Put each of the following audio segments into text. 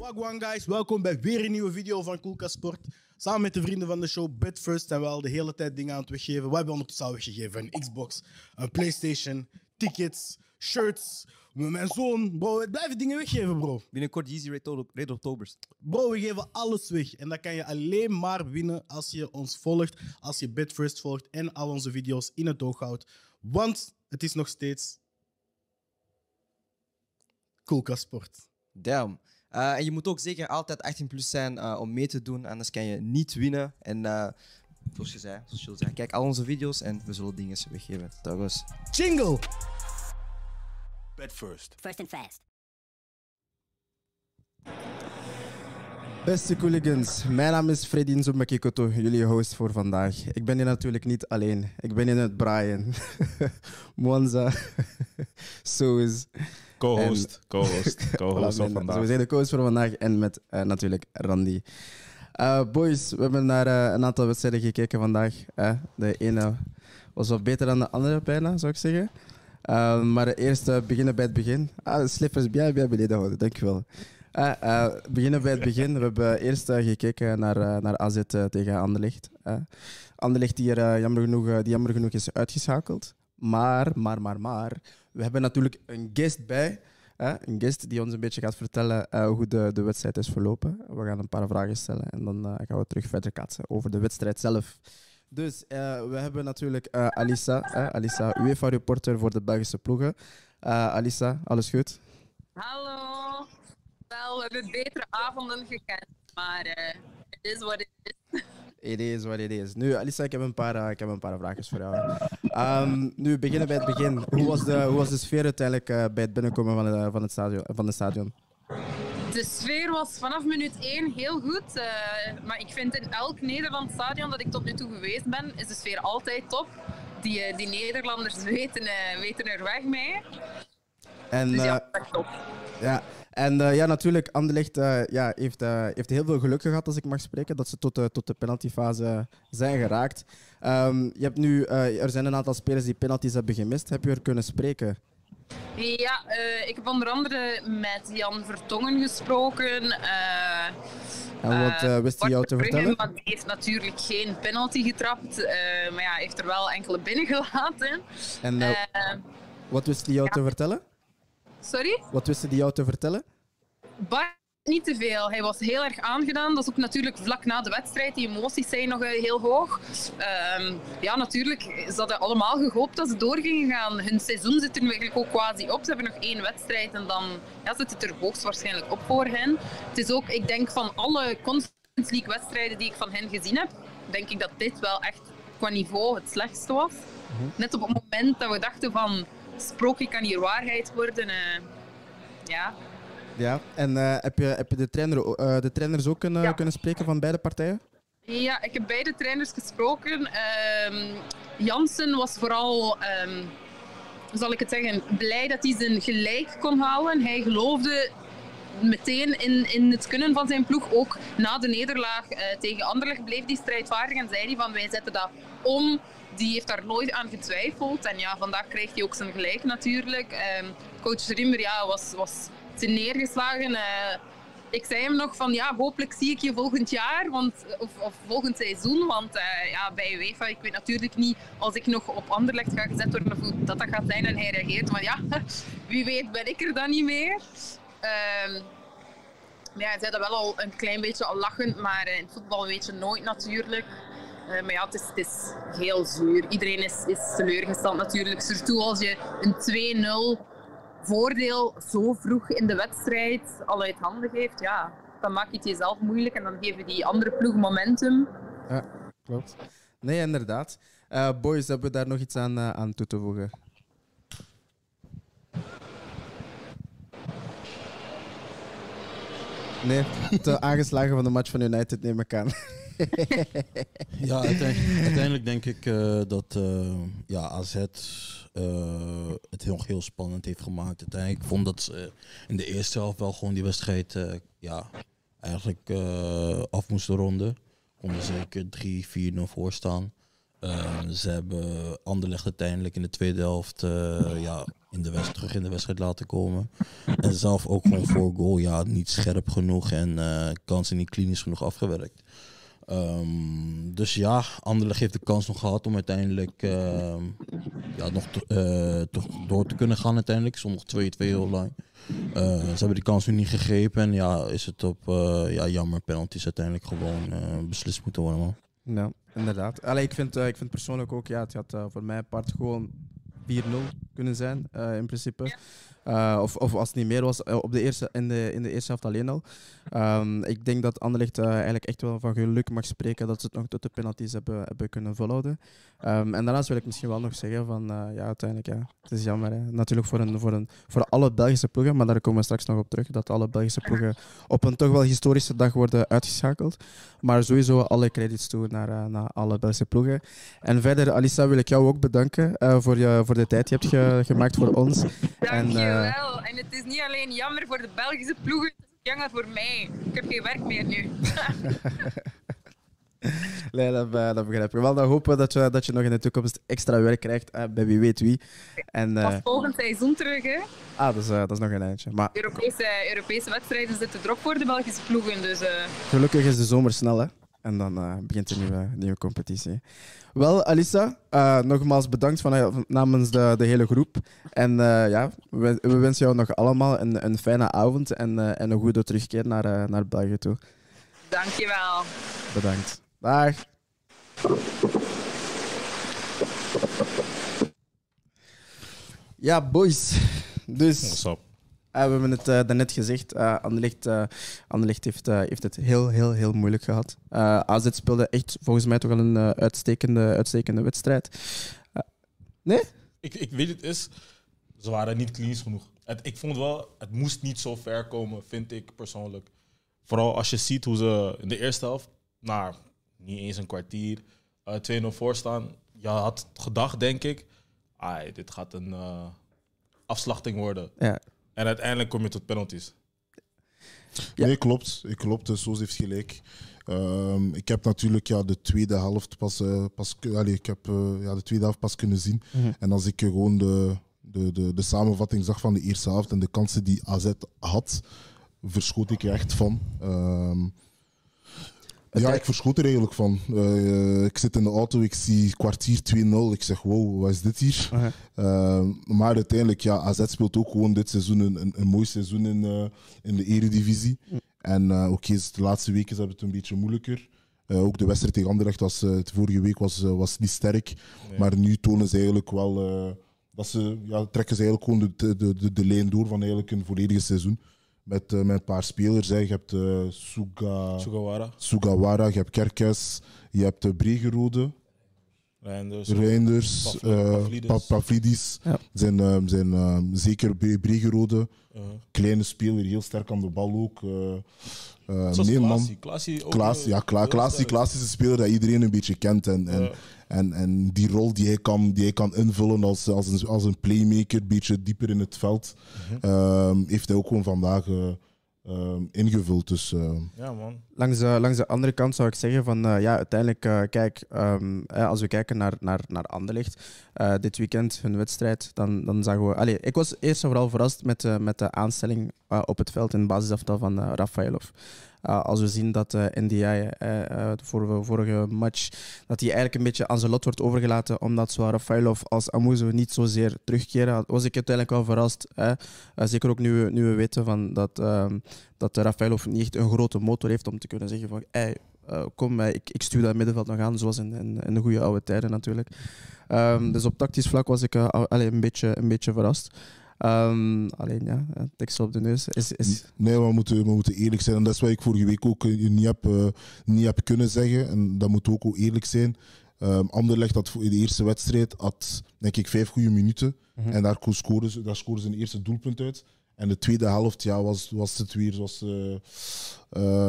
Wagwan guys, welkom bij weer een nieuwe video van Koelka Sport. Samen met de vrienden van de show Betfirst zijn we al de hele tijd dingen aan het weggeven. We hebben ondertussen al weggegeven een Xbox, een Playstation, tickets, shirts. Mijn zoon, bro, we blijven dingen weggeven bro. Binnenkort Yeezy Red, Octobers. Bro, we geven alles weg. En dat kan je alleen maar winnen als je ons volgt, als je Betfirst volgt en al onze video's in het oog houdt. Want het is nog steeds Koelka Sport. Damn. Uh, en je moet ook zeker altijd 18 plus zijn uh, om mee te doen, anders kan je niet winnen. En uh, zoals je zei, zoals je zei, kijk al onze video's en we zullen dingen weggeven. Dat was. Jingle! Bet first. First and fast. Beste Cooligans, mijn naam is Freddy Nzumbakikoto, jullie host voor vandaag. Ik ben hier natuurlijk niet alleen, ik ben hier met Brian, Mwanza, Soes. Co-host, co-host, co-host van vandaag. we zijn de co-host voor vandaag en met uh, natuurlijk Randy. Uh, boys, we hebben naar uh, een aantal wedstrijden gekeken vandaag. de ene was wat beter dan de andere bijna, zou ik zeggen. maar eerst beginnen bij het begin. Ah, de slippers bien beneden houden, dankjewel. Beginnen bij het begin. We hebben eerst gekeken naar, naar AZ tegen Anderlecht. Anderlecht die er jammer, genoeg, die jammer genoeg is uitgeschakeld. Maar, maar, maar, maar, we hebben natuurlijk een guest bij. Een guest die ons een beetje gaat vertellen hoe de, de wedstrijd is verlopen. We gaan een paar vragen stellen en dan gaan we terug verder katsen over de wedstrijd zelf. Dus we hebben natuurlijk Alissa, Alissa, UEFA-reporter voor de Belgische ploegen. Alissa, alles goed? Hallo. Wel, we hebben betere avonden gekend, maar het is wat het is. Het is wat het is. Nu, Alissa, ik heb een paar, uh, ik heb een paar vragen voor jou. Um, nu, beginnen bij het begin. Hoe was de, hoe was de sfeer uiteindelijk uh, bij het binnenkomen van, de, van, het stadion, van het stadion? De sfeer was vanaf minuut 1 heel goed. Maar ik vind in elk Nederlands stadion dat ik tot nu toe geweest ben, is de sfeer altijd top. Die, die Nederlanders weten, weten er weg mee. En, dus ja, echt top. Ja, en uh, ja, natuurlijk, Anderlecht uh, ja, heeft, uh, heeft heel veel geluk gehad, als ik mag spreken, dat ze tot de, tot de penaltyfase zijn geraakt. Um, je hebt nu, er zijn een aantal spelers die penalties hebben gemist. Heb je er kunnen spreken? Ja, ik heb onder andere met Jan Vertongen gesproken. en wat wist hij jou te vertellen? Want die heeft natuurlijk geen penalty getrapt, maar ja, heeft er wel enkele binnengelaten. En wat wist hij jou ja. te vertellen? Sorry? Wat wisten die jou te vertellen? Bar niet te veel. Hij was heel erg aangedaan. Dat is ook natuurlijk vlak na de wedstrijd. Die emoties zijn nog heel hoog. Um, ja, natuurlijk. Ze hadden allemaal gehoopt dat ze door gingen gaan. Hun seizoen zit er nu eigenlijk ook quasi op. Ze hebben nog één wedstrijd en dan ja, zit het er hoogstwaarschijnlijk op voor hen. Het is ook, ik denk van alle Conference League wedstrijden die ik van hen gezien heb, denk ik dat dit wel echt qua niveau het slechtste was. -hmm. Net op het moment dat we dachten van sprookje kan hier waarheid worden. Uh, ja. Ja, en uh, heb, je, heb je de, trainer, uh, de trainers ook kunnen, ja. kunnen spreken van beide partijen? Ja, ik heb beide trainers gesproken. Um, Jansen was vooral, um, zal ik het zeggen, blij dat hij zijn gelijk kon halen. Hij geloofde meteen in, in het kunnen van zijn ploeg. Ook na de nederlaag uh, tegen Anderlecht bleef hij strijdvaardig en zei hij van wij zetten dat om die heeft daar nooit aan getwijfeld. En ja, vandaag krijgt hij ook zijn gelijk natuurlijk. Um, coach Rimmer ja, was, was te neergeslagen. Uh, ik zei hem nog van ja, hopelijk zie ik je volgend jaar want, of, of volgend seizoen. Want uh, ja, bij UEFA, ik weet natuurlijk niet als ik nog op Anderlecht ga gezet worden of dat, dat gaat zijn. En hij reageert, maar ja, wie weet ben ik er dan niet meer. Um, ja, hij zei dat wel al een klein beetje al lachend, maar in voetbal weet je nooit natuurlijk. Uh, maar ja, het is, het heel zuur. Iedereen is, is teleurgesteld natuurlijk. Surtout als je een 2-0 voordeel zo vroeg in de wedstrijd al uit handen geeft. Ja, dan maak je het jezelf moeilijk en dan geven die andere ploeg momentum. Ja, klopt. Nee, inderdaad. Uh, boys, hebben we daar nog iets aan, uh, aan toe te voegen? Nee, te aangeslagen van de match van United neem ik aan. ja, uiteindelijk, denk ik uh, dat uh, ja, AZ uh, het nog heel spannend heeft gemaakt. Uiteindelijk vond dat ze in de eerste helft wel gewoon die wedstrijd ja, eigenlijk af moesten ronden. Konden zeker 3-4-0 voor staan. Eh, ze hebben Anderlecht uiteindelijk in de tweede helft eh, ja, in de wedstrijd, terug in de wedstrijd laten komen. En zelf ook gewoon voor goal ja, niet scherp genoeg en eh, kansen niet klinisch genoeg afgewerkt. Ehm, dus ja, Anderlecht heeft de kans nog gehad om uiteindelijk ehm, ja, nog te- eh, toch door te kunnen gaan uiteindelijk. Stond nog 2-2 heel lang. Eh, ze hebben die kans nu niet gegrepen en ja, is het op eh, ja, jammer penalties uiteindelijk gewoon beslist moeten worden man. Ja, inderdaad. Allee, ik, vind, eh, ik vind persoonlijk ook, ja, het had voor mij part gewoon 4-0 kunnen zijn, eh, in principe. Eh, of, of als het niet meer was, eh, op de eerste, in, de, in de eerste helft alleen al. Ehm, ik denk dat Anderlecht eh, eigenlijk echt wel van geluk mag spreken dat ze het nog tot de penalties hebben, hebben kunnen volhouden. Ehm, en daarnaast wil ik misschien wel nog zeggen van, eh, ja, uiteindelijk, ja, het is jammer. Natuurlijk voor, een, voor, een, voor alle Belgische ploegen, maar daar komen we straks nog op terug, dat alle Belgische ploegen op een toch wel historische dag worden uitgeschakeld. Maar sowieso alle credits toe naar, eh, naar alle Belgische ploegen. En verder, Alissa, wil ik jou ook bedanken eh, voor, je, voor de tijd die je hebt ge- gemaakt voor ons. Dankjewel. En, En, het is niet alleen jammer voor de Belgische ploegen, het is jammer voor mij. Ik heb geen werk meer nu. Nee, dat, eh, dat begrijp ik. Wel, dan hopen we dat je, dat je nog in de toekomst extra werk krijgt eh, bij wie weet wie. En, eh, Pas volgend seizoen terug, hè. ah, dat is, eh, dat is nog een eindje. Maar Europese, Europese wedstrijden zitten erop voor de Belgische ploegen, dus... eh, gelukkig is de zomer snel, hè. En dan eh, begint de nieuwe, nieuwe competitie. Wel, Alissa, eh, nogmaals bedankt van- namens de, de hele groep. En eh, ja, we, we wensen jou nog allemaal een, een fijne avond en, eh, en een goede terugkeer naar, eh, naar België toe. dankjewel. Bedankt. Dag. Ja, boys. Dus, What's up? eh, we hebben het eh, daarnet gezegd. Anderlecht, Anderlecht heeft, heeft het heel, heel, heel moeilijk gehad. Eh AZ speelde echt volgens mij toch wel een uitstekende, uitstekende wedstrijd. Ik, ik weet het is, ze waren niet klinisch genoeg. Het, ik vond wel, het moest niet zo ver komen, vind ik persoonlijk. Vooral als je ziet hoe ze in de eerste helft, nou, niet eens een kwartier, eh 2-0 voor staan. Je had gedacht, denk ik, ai, dit gaat een eh, afslachting worden. Ja. En uiteindelijk kom je tot penalties. Ja. Nee, klopt. Ik klopt, dus Soos heeft gelijk. Ehm, ik heb natuurlijk ja, de tweede helft pas, eh, pas, ik heb, eh, ja, de tweede helft pas kunnen zien. Mhm. En als ik eh, gewoon de, de, de, de samenvatting zag van de eerste helft en de kansen die AZ had, verschoot ik er echt van. Ehm, ja, ik verschoot er eigenlijk van. Eh, ik zit in de auto, ik zie kwartier 2-0. Ik zeg, wow, wat is dit hier? Ehm, maar uiteindelijk, ja, AZ speelt ook gewoon dit seizoen een, een, een mooi seizoen in, eh, in de eredivisie. En eh, oké, de laatste weken hebben het een beetje moeilijker. Eh, ook de wedstrijd tegen Anderlecht was, eh, het vorige week was, eh, was niet sterk. Nee. Maar nu tonen ze eigenlijk wel, eh, dat ze, ja, trekken ze eigenlijk gewoon de, de, de, de lijn door van eigenlijk een volledige seizoen. Met, eh, met een paar spelers. Hè. Je hebt eh, Suga, Sugawara, Sugawara, je hebt Kerkes, je hebt uh, Bregerode. Reinders, Reinders, Pavli- eh, Pavlidis. Pa- Pavlidis, Ja. zijn, eh, zijn eh, zeker Bre- Bregerode. uh, Kleine speler, heel sterk aan de bal ook. eh eh, nee, man. Klaasie. Klaasie Klaas, eh, ja, Kla heel Klaas, sterk. Klaas is een speler dat iedereen een beetje kent. En, en, Ja. en, en die rol die hij kan, die hij kan invullen als, als, een, als een playmaker, een beetje dieper in het veld, Mhm. ehm, heeft hij ook gewoon vandaag eh, ehm, ingevuld. Dus eh, Ja, man. Langs de, langs de andere kant zou ik zeggen van eh, ja, uiteindelijk, eh, kijk, ehm, hè, als we kijken naar, naar, naar Anderlecht, eh, dit weekend hun wedstrijd, dan, dan zagen we. Allee, ik was eerst en vooral verrast met, de met de aanstelling op het veld in het basisaftal van Rafaelov. Uh, als we zien dat uh, NDI uh, uh, de vorige, match, dat hij eigenlijk een beetje aan zijn lot wordt overgelaten, omdat zowel Rafaelov als Amuzo niet zozeer terugkeren, was ik uiteindelijk wel verrast. Hè? Zeker ook nu, nu we weten van dat, uh, dat Rafaelov niet echt een grote motor heeft om te kunnen zeggen van hey, kom, ik, ik stuur dat middenveld nog aan, zoals in, in, de goede oude tijden natuurlijk. Um, dus op tactisch vlak was ik uh, een, beetje, een beetje verrast. Um, alleen ja, tekst op de neus is. is... Nee, we moeten, we moeten eerlijk zijn. En dat is wat ik vorige week ook niet, heb, uh, niet heb kunnen zeggen. En dat moet ook, eerlijk zijn. Um, Anderlecht had in de eerste wedstrijd had, denk ik, vijf goede minuten. Mhm. Mm -hmm. En daar scoorden ze, daar scoorden ze een eerste doelpunt uit. En de tweede helft ja, was, was het weer zoals, uh,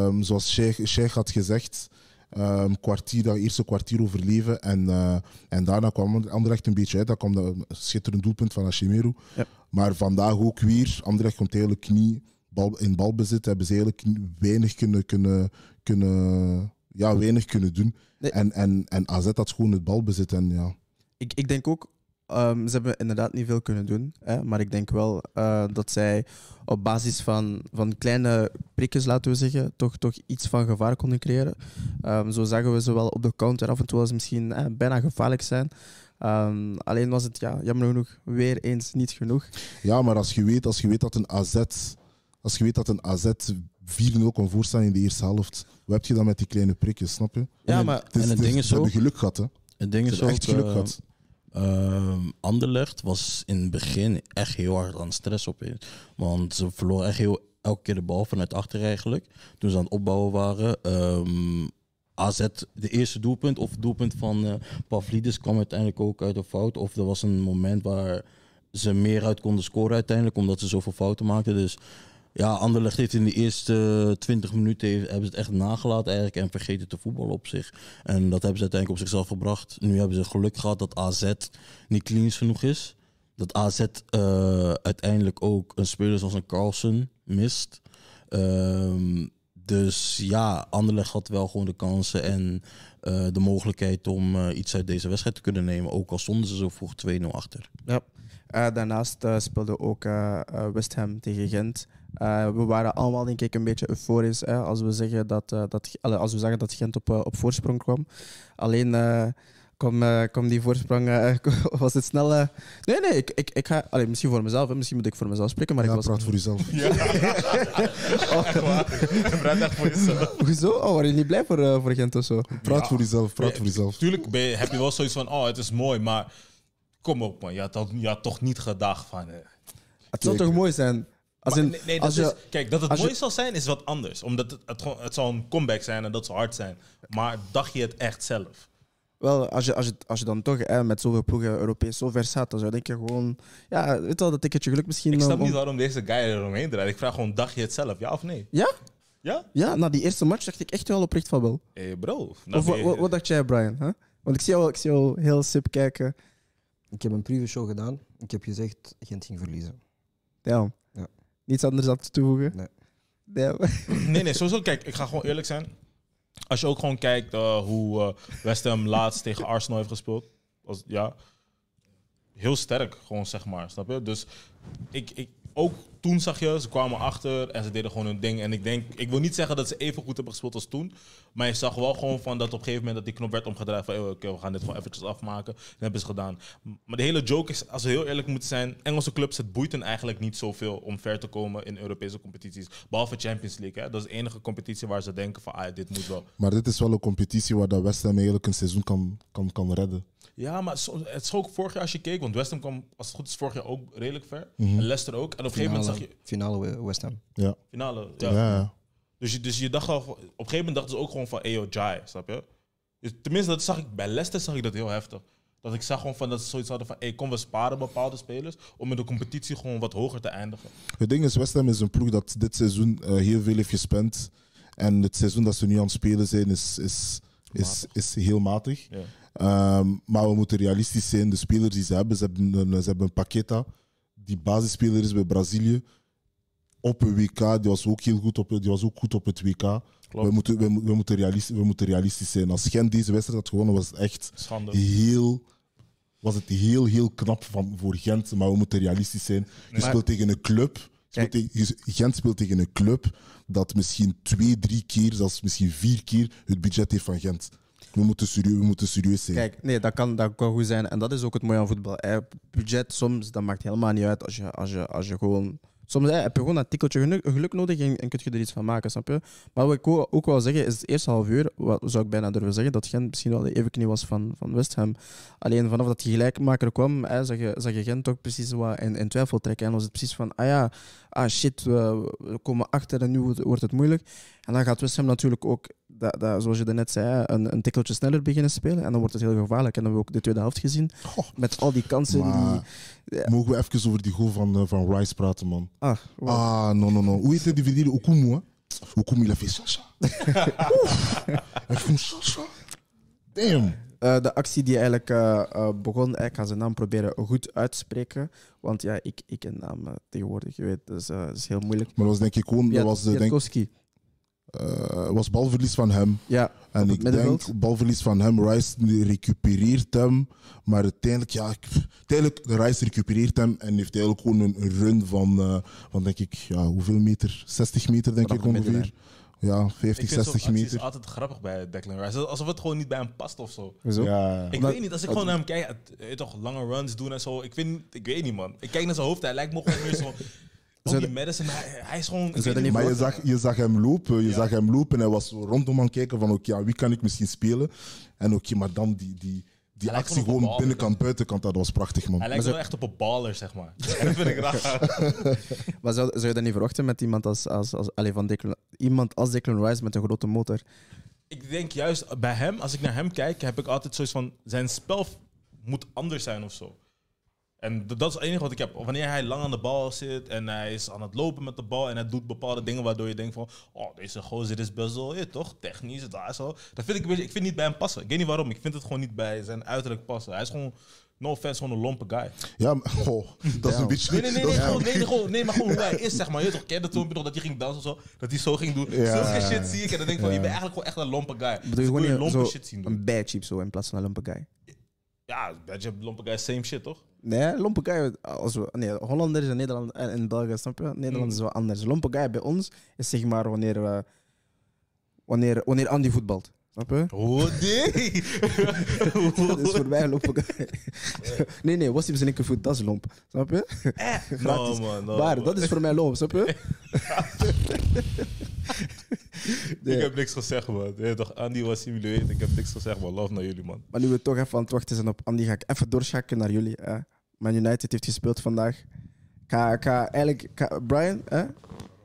um, zoals Sheikh, Sheikh had gezegd. Um, kwartier, dat eerste kwartier overleven. En, uh, en daarna kwam Anderlecht een beetje uit. Dat kwam een schitterend doelpunt van Hashimero. Ja. Maar vandaag ook weer. Anderlecht komt eigenlijk niet bal, in balbezit. Hebben ze eigenlijk weinig kunnen, kunnen, kunnen, ja, weinig kunnen doen. Nee. En, en, en AZ had gewoon het balbezit. En ja, Ik, ik denk ook, ehm, ze hebben inderdaad niet veel kunnen doen. Hè, maar ik denk wel eh, dat zij op basis van, van kleine prikjes, laten we zeggen, toch, toch iets van gevaar konden creëren. Ehm, zo zagen we ze wel op de counter af en toe als ze misschien eh, bijna gevaarlijk zijn. Ehm, alleen was het ja, jammer genoeg weer eens niet genoeg. ja maar als je weet, als je weet dat een AZ, als je weet dat een AZ 4-0 kon voorstaan in de eerste helft, wat heb je dan met die kleine prikjes, snap je? Ja, En- maar Het is, En het ding is ze hebben ook- geluk gehad, hè. Het ding is hebben ook, echt geluk eh, gehad. Ehm Anderlecht was in het begin echt heel hard aan stress op. Want ze verloren echt heel, elke keer de bal vanuit achter eigenlijk. Toen ze aan het opbouwen waren. Ehm, AZ, de eerste doelpunt of het doelpunt van eh Pavlidis kwam uiteindelijk ook uit een fout. Of er was een moment waar ze meer uit konden scoren uiteindelijk. Omdat ze zoveel fouten maakten. Dus ja, Anderlecht heeft in de eerste 20 minuten hebben ze het echt nagelaten eigenlijk. En vergeten te voetballen op zich. En dat hebben ze uiteindelijk op zichzelf gebracht. Nu hebben ze geluk gehad dat AZ niet klinisch genoeg is. Dat AZ eh, uiteindelijk ook een speler zoals een Carlsen mist. Ehm, dus ja, Anderlecht had wel gewoon de kansen en eh, de mogelijkheid om eh, iets uit deze wedstrijd te kunnen nemen. Ook al stonden ze zo vroeg 2-0 achter. Ja. Daarnaast speelde ook West Ham tegen Gent. Eh, we waren allemaal denk ik een beetje euforisch hè, als, we zeggen dat, eh, dat, als we zagen dat Gent op, eh, op voorsprong kwam. Alleen eh, kwam, eh, kwam die voorsprong, eh, was het snel... nee, nee, ik, ik, ik ga... Allee, misschien voor mezelf, hè, misschien moet ik voor mezelf spreken, maar ja, ik was... praat voor jezelf. Praat echt voor jezelf. Hoezo? Oh, waren je niet blij voor, eh, voor Gent of zo? Praat Ja. voor jezelf, praat Ja, voor jezelf. Tuurlijk ben je- heb je wel zoiets van, oh, het is mooi, maar kom op man, je had, al- je had toch niet gedacht van... eh, Het zou toch mooi zijn? Als Maar in, nee, nee, dat als je, is, kijk, dat het als je- mooi zal zijn is wat anders. Omdat het, het, gewoon- het zal een comeback zijn en dat zal hard zijn. Maar dacht je het echt zelf? Wel, als je, als je, als je dan toch hè, met zoveel ploegen Europees zo ver staat, dan zou ik denk je gewoon... Ja, weet je wel, dat ticketje geluk misschien... Ik om- snap niet om- waarom deze guy er omheen draait. Ik vraag gewoon, dacht je het zelf, ja of nee? Ja? Ja? Ja, na die eerste match dacht ik echt wel oprecht van wel. Hé bro. of je- wat dacht jij, Brian? Hè? Want ik zie jou, ik zie jou heel sip kijken. Ik heb een preview show gedaan. Ik heb gezegd, Gent ging verliezen. Ja. Niets anders aan toe te voegen? Nee. Damn. Nee, nee, sowieso. Kijk, ik ga gewoon eerlijk zijn. Als je ook gewoon kijkt eh, hoe eh, West Ham laatst tegen Arsenal heeft gespeeld. Was, ja, heel sterk gewoon, zeg maar. Snap je? Dus ik, ik, ook toen zag je, ze kwamen achter en ze deden gewoon hun ding. En ik denk, ik wil niet zeggen dat ze even goed hebben gespeeld als toen. Maar je zag wel gewoon van dat op een gegeven moment dat die knop werd omgedraaid. Van, oké, we gaan dit gewoon eventjes afmaken. Dat hebben ze gedaan. Maar de hele joke is, als we heel eerlijk moeten zijn, Engelse clubs, het boeit hen eigenlijk niet zoveel om ver te komen in Europese competities. Behalve Champions League. Hè? Dat is de enige competitie waar ze denken van, ah, dit moet wel. Maar dit is wel een competitie waar dat West Ham eigenlijk een seizoen kan, kan, kan redden. Ja, maar het is ook vorig jaar als je keek, want West Ham kwam, als het goed is, vorig jaar ook redelijk ver. Mhm. En Leicester ook. En op een gegeven moment zag je finale We- West Ham. Ja. finale. Ja. Dus, je, dus je dacht al, op een gegeven moment dachten ze ook gewoon van, eyo, Jai, snap je? Dus tenminste, dat zag ik bij Leicester zag ik dat heel heftig. Dat ik zag gewoon van dat ze zoiets hadden van, hey, kom we sparen bepaalde spelers om in de competitie gewoon wat hoger te eindigen. Het ding is, West Ham is een ploeg dat dit seizoen eh, heel veel heeft gespend. En het seizoen dat ze nu aan het spelen zijn, is, is, is, is heel matig. Ja. Ehm, maar we moeten realistisch zijn. De spelers die ze hebben, ze hebben een, ze hebben een Paqueta, die basisspeler is bij Brazilië. Op een WK, die was ook heel goed op, die was ook goed op het WK. We moeten, we, we, moeten realistisch, we moeten realistisch zijn. Als Gent deze wedstrijd had gewonnen, was het echt Schande. heel, was het heel, heel knap van, voor Gent. Maar we moeten realistisch zijn. Je Maar- speelt tegen een club. speelt tegen- Gent speelt tegen een club dat misschien twee, drie keer, zelfs misschien vier keer het budget heeft van Gent. We moeten serieus, we moeten serieus zijn. Kijk, nee, dat kan, dat kan goed zijn. En dat is ook het mooie aan voetbal. hè. Budget soms, dat maakt helemaal niet uit als je, als je, als je gewoon... Soms hè, heb je gewoon dat tikkeltje geluk, geluk nodig en, en kun je er iets van maken, snap je? Maar wat ik ook, ook wil zeggen, is het eerste half uur, wat zou ik bijna durven zeggen, dat Gent misschien wel de evenknie was van, van West Ham. Alleen vanaf dat die gelijkmaker kwam, hè, zag, je, zag je Gent toch precies wat in, in twijfel trekken. En was het precies van, ah ja, ah shit, we, we komen achter en nu wordt- het moeilijk. En dan gaat West Ham natuurlijk ook, dat, dat, zoals je net zei, een, een tikkeltje sneller beginnen spelen. En dan wordt het heel gevaarlijk. En dan hebben we ook de tweede helft gezien. Met al die kansen Maar- die... Ja. Mogen we even over die goal van, eh, van Rice praten, man? Ah, wow. Ah, no, no, no. Hoe heet die verdediger? Okumu, hè? Okumu, il a fait Sasha. Oef. Hij gewoon Sasha. Damn. Eh, de actie die eigenlijk eh, eh, begon, ik ga zijn naam proberen goed uit te spreken. Want ja, ik, ik ken naam eh, tegenwoordig, je weet, dus, eh, dat is heel moeilijk. Maar dat was denk ik gewoon... Dat was, eh, denk. Eh, was balverlies van hem. Ja, En het ik middenveld. denk, balverlies van hem, Rice recupereert hem. Maar uiteindelijk, ja, uiteindelijk, de Rice recupereert hem en heeft eigenlijk gewoon een, run van, eh, van, denk ik, ja, hoeveel meter? 60 meter, denk Vanaf ik middenlijn. ongeveer. Ja, Ik 50, vind zo'n 60 acties meter. altijd grappig bij Declan Rice. Alsof het gewoon niet bij hem past of zo. Ja, Ik weet niet, als ik gewoon naar hem kijk, het, weet toch lange runs doen en zo. Ik, vind, ik weet niet, man. Ik kijk naar zijn hoofd, hij lijkt me gewoon meer zo. Op die maar hij, hij is gewoon. niet Maar je zag, je zag hem lopen, je zag hem lopen en hij was zo rondom aan het kijken van oké, aan wie kan ik misschien spelen? En oké, maar dan die, die, die Hij actie gewoon binnenkant, buitenkant, dat was prachtig man. Hij lijkt wel echt op een baller, zeg maar. En dat vind ik raar. Maar zou, zou je dat niet verwachten met iemand als, als, als, allee, van Declan, iemand als Declan Rice met een grote motor? Ik denk juist bij hem, als ik naar hem kijk, heb ik altijd zoiets van: zijn spel moet anders zijn of zo. En dat is het enige wat ik heb. Wanneer hij lang aan de bal zit en hij is aan het lopen met de bal en hij doet bepaalde dingen waardoor je denkt van, oh, deze gozer is best wel, je, toch, technisch, daar zo. Dat vind ik, een beetje- ik vind niet bij hem passen. Ik weet niet waarom, ik vind het gewoon niet bij zijn uiterlijk passen. Hij is gewoon, no offense, gewoon een lompe guy. Ja, maar, oh, dat is een beetje... Nee, nee, nee, nee, gewoon, nee, nee, gewoon, nee, maar gewoon hoe hij is, zeg maar. Je toch, ken je dat filmpje nog dat hij ging dansen of zo? Dat hij zo ging doen. Ja. Zulke shit zie ik en dan denk ik van, je bent eigenlijk gewoon echt een lompe guy. Bedoel je Dus ik wil gewoon lompe zo shit zien doen. een bad cheap zo in plaats van een lompe guy? Ja, beetje lompe guy, same shit, toch? Nee, lompe guy, als we, nee, Hollanders en Nederland en in België, snap je? Nederland is wel anders. Lompe guy bij ons is zeg maar wanneer, we wanneer, wanneer Andy voetbalt. Snap je? Oh, nee! Dat is voor mij een lompe guy. nee, nee, was zijn linkervoet, dat is lomp. Snap je? No, man, no, maar man. dat is voor mij lomp, snap je? Ik heb niks gezegd, man. Ja, toch, Andy was simuleren. Ik heb niks gezegd, man. Love naar jullie, man. Maar nu we toch even aan het wachten zijn op Andy, ga ik even doorschakelen naar jullie. Hè. Man United heeft gespeeld vandaag. Ik Ga, ik ga eigenlijk, ik ga- Brian, hè?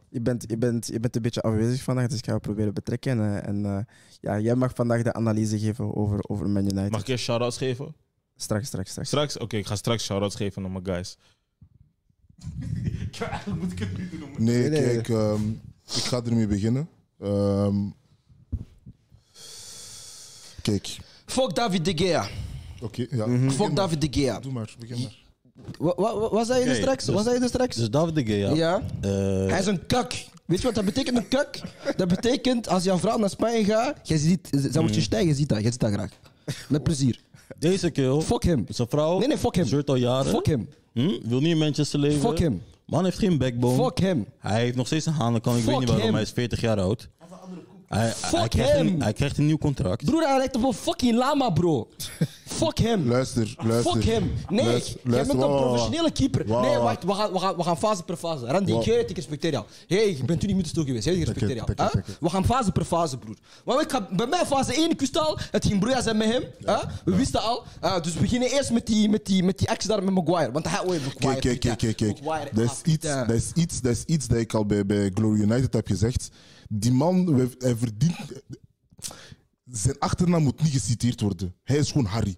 Je, bent, je, bent, je bent een beetje afwezig vandaag, dus ik ga je proberen betrekken. En, eh, en eh, ja, jij mag vandaag de analyse geven over, over Man United. Mag ik eerst shout-outs geven? Straks, straks, straks. Straks? Oké, ik ga straks shout-outs geven aan mijn guys. Eigenlijk moet ik het niet doen. Nee, Nee, nee, kijk, ehm, ik ga ermee beginnen. Ehm, kijk, Fuck David de Gea. oké, ja. Mhm. Fuck. David de Gea. Doe maar, begin maar. Wat wa, wa- wat zei je er Oké, straks? dus- Wat zei je straks? Dus David de Gea. ja. eh, Hij is een kak. Weet je wat dat betekent, een kak? Dat betekent, als jouw vrouw naar Spanje gaat, jij ziet, zij wordt je stijgen, je ziet dat. Jij ziet dat graag. Met plezier. Deze kill. Fuck hem. Zijn vrouw. Nee, nee, fuck hem. Zeurt al jaren. Fuck hem. Hm? Wil niet in Manchester leven. Fuck hem. Man heeft geen backbone. Fuck hem. Hij heeft nog steeds een hanenkant. Ik Fuck weet niet waarom. hem. Hij is 40 jaar oud. Hij, Fuck hij, krijgt hem. een, hij krijgt een nieuw contract. Broer, hij lijkt op een fucking lama, bro. Fuck hem. Luister, luister. Fuck hem. Nee, Luister, jij luister, bent een wacht, professionele keeper. wacht. Nee, wacht, we gaan, we, gaan, we gaan fase per fase. Randy, Wacht. ik weet, ik respecteer jou. hey, je bent 20 minuten stil geweest. Hey, ik respecteer jou. Huh? We gaan fase per fase, broer. Maar ik ga, bij mij fase 1, ik wist al, het ging broeia zijn met hem. Huh? We wisten al. Uh, dus we beginnen eerst met die, met die, met die actie daar met Maguire. Want hij ooit Maguire. Kijk, kijk, kijk, kijk, kijk. Maguire, Dat ah, is, iets, putain. dat, is iets, dat is iets dat ik al bij, bij Glory United heb gezegd. Die man, hij verdient... Zijn achternaam moet niet geciteerd worden. Hij is gewoon Harry.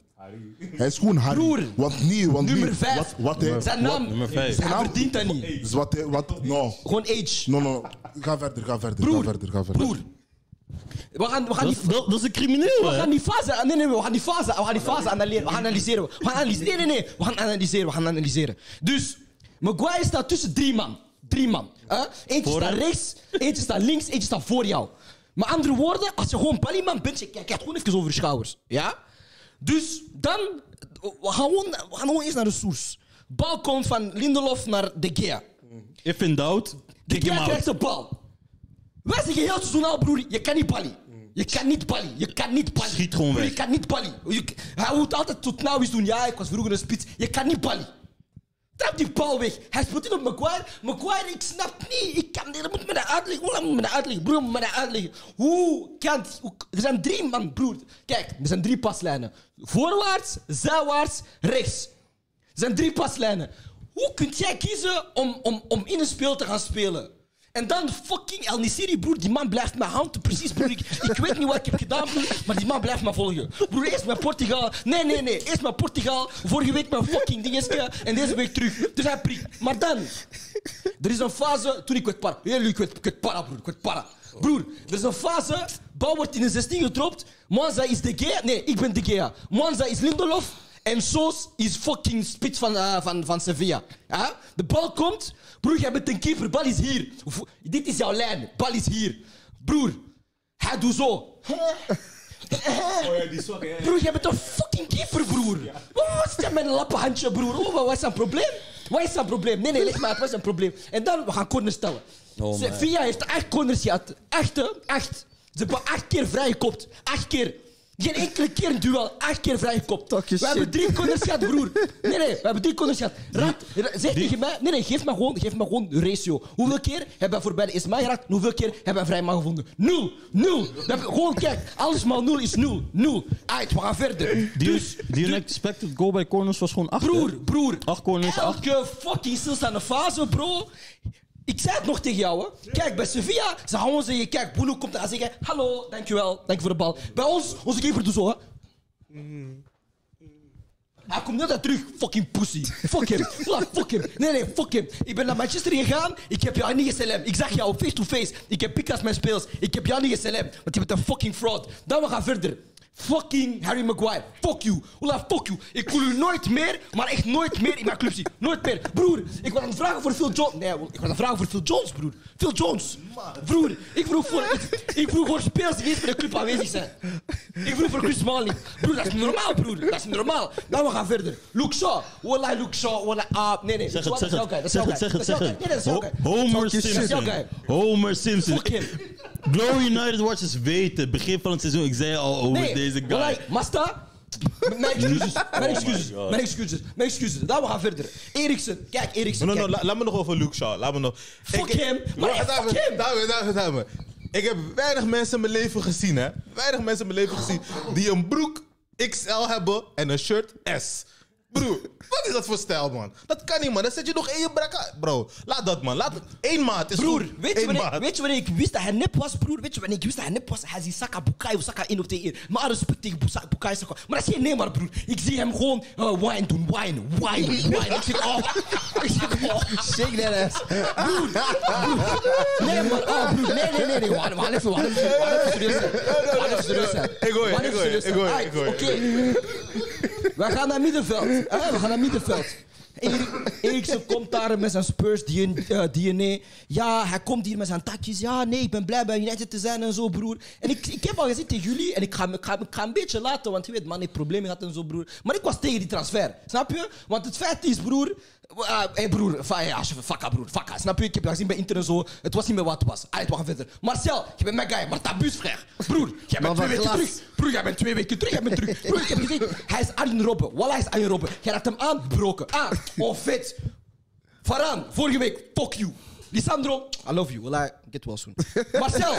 Hij is gewoon Harry. Broer. Want nee, want Nummer nee, vijf. Wat, wat hij, Zijn wat- naam, nummer vijf. hij verdient dat niet. dus wat hij, wat, no, Gewoon age. no, no. Ga verder, ga verder, Broer. ga verder, ga verder. Broer. We gaan, we gaan Dat, die... is- dat, dat is een crimineel, We gaan die fase, nee, nee, we gaan die fase, we gaan die fase analyseren. We gaan analyseren. We gaan analyseren. Nee, nee, nee. We gaan analyseren. We gaan analyseren. Dus, Maguire staat tussen drie man. Drie man. hè? Eentje Voor staat hem. rechts, eentje staat links, eentje staat voor jou. Met andere woorden, als je gewoon ballyman bent, je kijkt gewoon even over je schouders. Ja? Dus dan, we gaan gewoon, we gaan gewoon eerst naar de source. Bal komt van Lindelof naar De Gea. If in doubt, De Gea krijgt de bal. Wij zeggen heel seizoen al, broer, je kan niet ballen. Je kan niet ballen. Je kan niet ballen. Schiet gewoon weg. Je kan niet ballen. Je- Hij moet altijd tot nou eens doen. Ja, ik was vroeger een spits. Je kan niet ballen. Trap die bal weg. Hij speelt in op Maguire. Maguire, ik snap niet. Ik kan. Dat moet me dat uitleggen. Hoe lang moet me dat uitleggen? Broer, moet me dat uitleggen. Hoe kan het? Er zijn drie man, broer. Kijk, er zijn drie paslijnen. Voorwaarts, zijwaarts, rechts. Er zijn drie paslijnen. Hoe kun jij kiezen om, om, om in een speel te gaan spelen? En dan fucking El Nisiri, broer, die man blijft me houden. Precies, broer. Ik, ik weet niet wat ik heb gedaan, broer, maar die man blijft me volgen. Broer, eerst met Portugal. Nee, nee, nee. Eerst met Portugal. Vorige week met fucking dingetje. En deze week terug. Dus hij prikt. Maar dan, er is een fase toen ik werd para. Heel ik ik para, broer. Ik werd para. Broer, er is een fase. Bal wordt in een 16 gedropt. Mwanza is de Gea. Nee, ik ben de Gea. Mwanza is Lindelof. En Soos is fucking spits van, eh, van, van Sevilla. Ja? De bal komt. Broer, jij bent een keeper. Bal is hier. Of- Dit is jouw lijn. Bal is hier. Broer, hij doet zo. Oh ja, die? Broer, jij bent een fucking keeper, broer. Wat is dat met een lappenhandje, broer? Oh, wat is zijn probleem? Wat is zijn probleem? Nee, nee, leg maar uit, wat is zijn probleem? En dan, we gaan corners stellen. Oh. Via heeft echt corners gehad. Echt? Echt. Ze hebben acht keer vrijgekopt. Acht keer. Geen enkele keer een duel. Acht keer vrijgekopt. We hebben drie corners gehad, broer. Nee, nee, we hebben drie corners gehad. Raad, ra- zeg tegen mij... Nee, nee, geef me gewoon, geef me gewoon de ratio. Hoeveel keer hebben we voorbij de Ismail geraakt? en Hoeveel keer hebben we vrij man gevonden? Nul. Nul. Hebben, gewoon, kijk. Alles maar nul is nul. Nul. Uit, we gaan verder. Die, Dus, die unexpected goal bij corners was gewoon 8. broer, broer. Acht corners, acht. Elke fucking stilstaande fase, bro. Ik zei het nog tegen jou, hè. Kijk, bij Sevilla, ze gaan gewoon zeggen... Kijk, Bruno komt gaat zeggen... Hallo, dankjewel, dank voor de bal. Bij ons, onze keeper doet zo, hè. Hij komt net uit terug, fucking pussy. Fuck hem. Ja, fuck. Nee, nee, fuck hem. Ik ben naar Manchester gegaan. Ik heb jou niet geselem. Ik zag jou face to face. Ik heb pik als mijn speels. Ik heb jou niet geselem. Want je bent een fucking fraud. Dan we gaan verder. Fucking Harry Maguire. Fuck you. Ola, fuck you. Ik wil u nooit meer, maar echt nooit meer in mijn club zien. Nooit meer. Broer, ik aan het vragen voor Phil Jones. Nee, ik aan het vragen voor Phil Jones, broer. Phil Jones. Broer, ik vroeg voor, ik, ik vroeg voor spelers die niet bij de club aanwezig zijn. Ik vroeg voor Chris Smalling. Broer, dat is normaal, broer. Dat is normaal. Dan we gaan verder. Luke Shaw. Wallah, Luke Shaw. Wallah, ah, nee, nee. Zeg dat het, is zeg het. dat is Zeg het, zeg het, zeg. Nee, dat is jouw Homer Simpson. Homer Simpson. Glory United Watchers weten, begin van het seizoen, ik zei al over Nee, deze guy. Masta. Mijn excuses, mijn excuses, God. mijn excuses, mijn excuses. Dan we gaan verder. Eriksen, kijk, Eriksen. No, no, no, kijk. la- laat me nog over Luke Shaw. Laat me nog. Fuck Ik- hem, maar fuck hem. Ik heb weinig mensen in mijn leven gezien, hè. Weinig mensen in mijn leven gezien die een broek XL hebben en een shirt S. Broer, wat is dat voor stijl, man? Dat kan niet, man. Dan zet je nog in je brak uit. Bro, laat dat, man. Laat. Eén maat is Broer, goed. weet je, wanneer, maat. weet je wanneer ik wist dat hij nep was, broer? Weet je wanneer ik wist dat hij nep was? Hij ziet Saka Bukai of Saka 1 op 1. Maar respect tegen Bukai Saka. Maar dat is geen Neymar, broer. Ik zie hem gewoon eh, wine doen. Wine, wine, wine. Ik zeg, oh. Ik zeg, oh. Shake that ass. Broer, broer. Nee, maar, oh, broer. Nee, nee, nee. nee. Gaan even, gaan even, gaan even serieus zijn. Ik gaan ik serieus ik je. Oké. We gaan naar middenveld. Hè? We gaan naar middenveld. Erik- Eriksen komt daar met zijn Spurs DNA. Ja, hij komt hier met zijn takjes. Ja, nee, ik ben blij bij United te zijn en zo, broer. En ik, ik heb al gezien tegen jullie, en ik ga, ik, ga, ik een beetje laten, want je weet, man heeft problemen gehad en zo, broer. Maar ik was tegen die transfer, snap je? Want het feit is, broer... Hé hey broer, hey, alsjeblieft, fakka broer, fakka. Snap je? Ik heb dat gezien bij Inter en zo. Het was niet meer wat het was. Allee, we gaan verder. Marcel, je bent mijn guy, maar tabuus, frère. Broer, jij bent twee van weken terug. Broer, jij bent twee weken terug. Jij bent terug. Broer, ik heb gezien. Hij is Arjen Robben. Wallah, hij is Arjen Robben. Jij raakt hem aangebroken. Ah, oh, vet. Varaan, vorige week, fuck you. Lisandro, I love you. Wallah, get well soon. Marcel,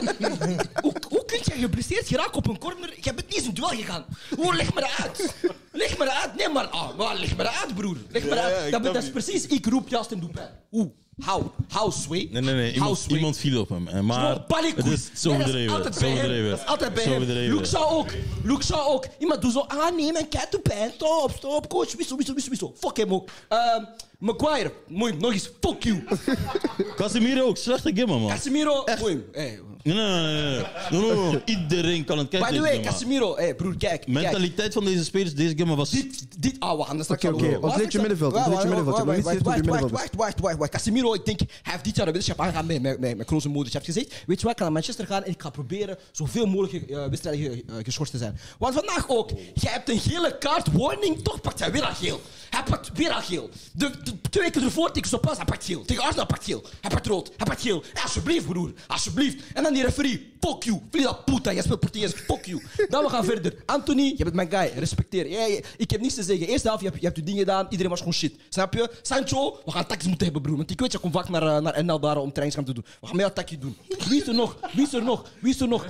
hoe, hoe kun jij geblesseerd geraken op een corner? Jij bent niet eens duel gegaan. Hoe, leg me dat uit. Leg me dat uit. Nee, maar, ah, maar leg me dat uit, broer. Leg me dat uit. Dat, is je. precies, ik roep Justin Dupin. Hoe? How? How, Sway? Nee, nee, nee. Iemand, iemand viel op hem. En Maar het is zo Nee, dat overdreven. altijd Zo bij hem. overdreven. Dat is altijd bij Zo hem. Luke Shaw ook. Luke Shaw ook. Iemand doet zo, ah nee, mijn cat doet pijn. Stop, stop, coach. Wissel, wissel, wissel, wissel. Fuck hem ook. Ehm Maguire, mooi, nog eens. Fuck you. Casemiro ook, slechte gimmer, man. Casemiro, mooi. Hey. Nee, nee, nee, nee. No, no, no. Iedereen kan het kijken. By the way. Casemiro, hey, broer, kijk. kijk. Mentaliteit van deze spelers, deze gimmer was... Dit, dit, ah, we gaan er straks Oké, oké. over. Ons wacht, middenveld, ons wacht, middenveld. wacht, wacht, wacht, wacht. Casemiro, ik denk, hij heeft dit jaar de wedstrijd aangegaan met, met, met, met Kroos en Modric. Hij heeft gezegd, weet je wat, ik ga naar Manchester gaan en ik ga proberen zoveel mogelijk eh, wedstrijden eh, geschorst te zijn. Want vandaag ook, jij hebt een gele kaart, warning, toch pakt hij weer al geel. Hij pakt weer al geel. De, de, twee weken ervoor tegen Sopas, hij pakt geel. Tegen Arsenal pakt geel. Hij pakt rood, hij pakt geel. Alsjeblieft, broer, alsjeblieft. En dan die referee, fuck you. Vlida puta, jij speelt Portugees, fuck you. Dan we gaan verder. Anthony, je bent mijn guy, respecteer. Ja, ja, ik heb niets te zeggen. Eerste half, je hebt, je hebt je dingen gedaan, iedereen was gewoon shit. Snap je? Sancho, we gaan takjes moeten hebben, broer. Want ik weet, je komt vaak naar, eh, naar NL daar om trainingskamp te doen. We gaan meer een takje doen. Wie is er nog? Wie is er nog? Wie is er nog?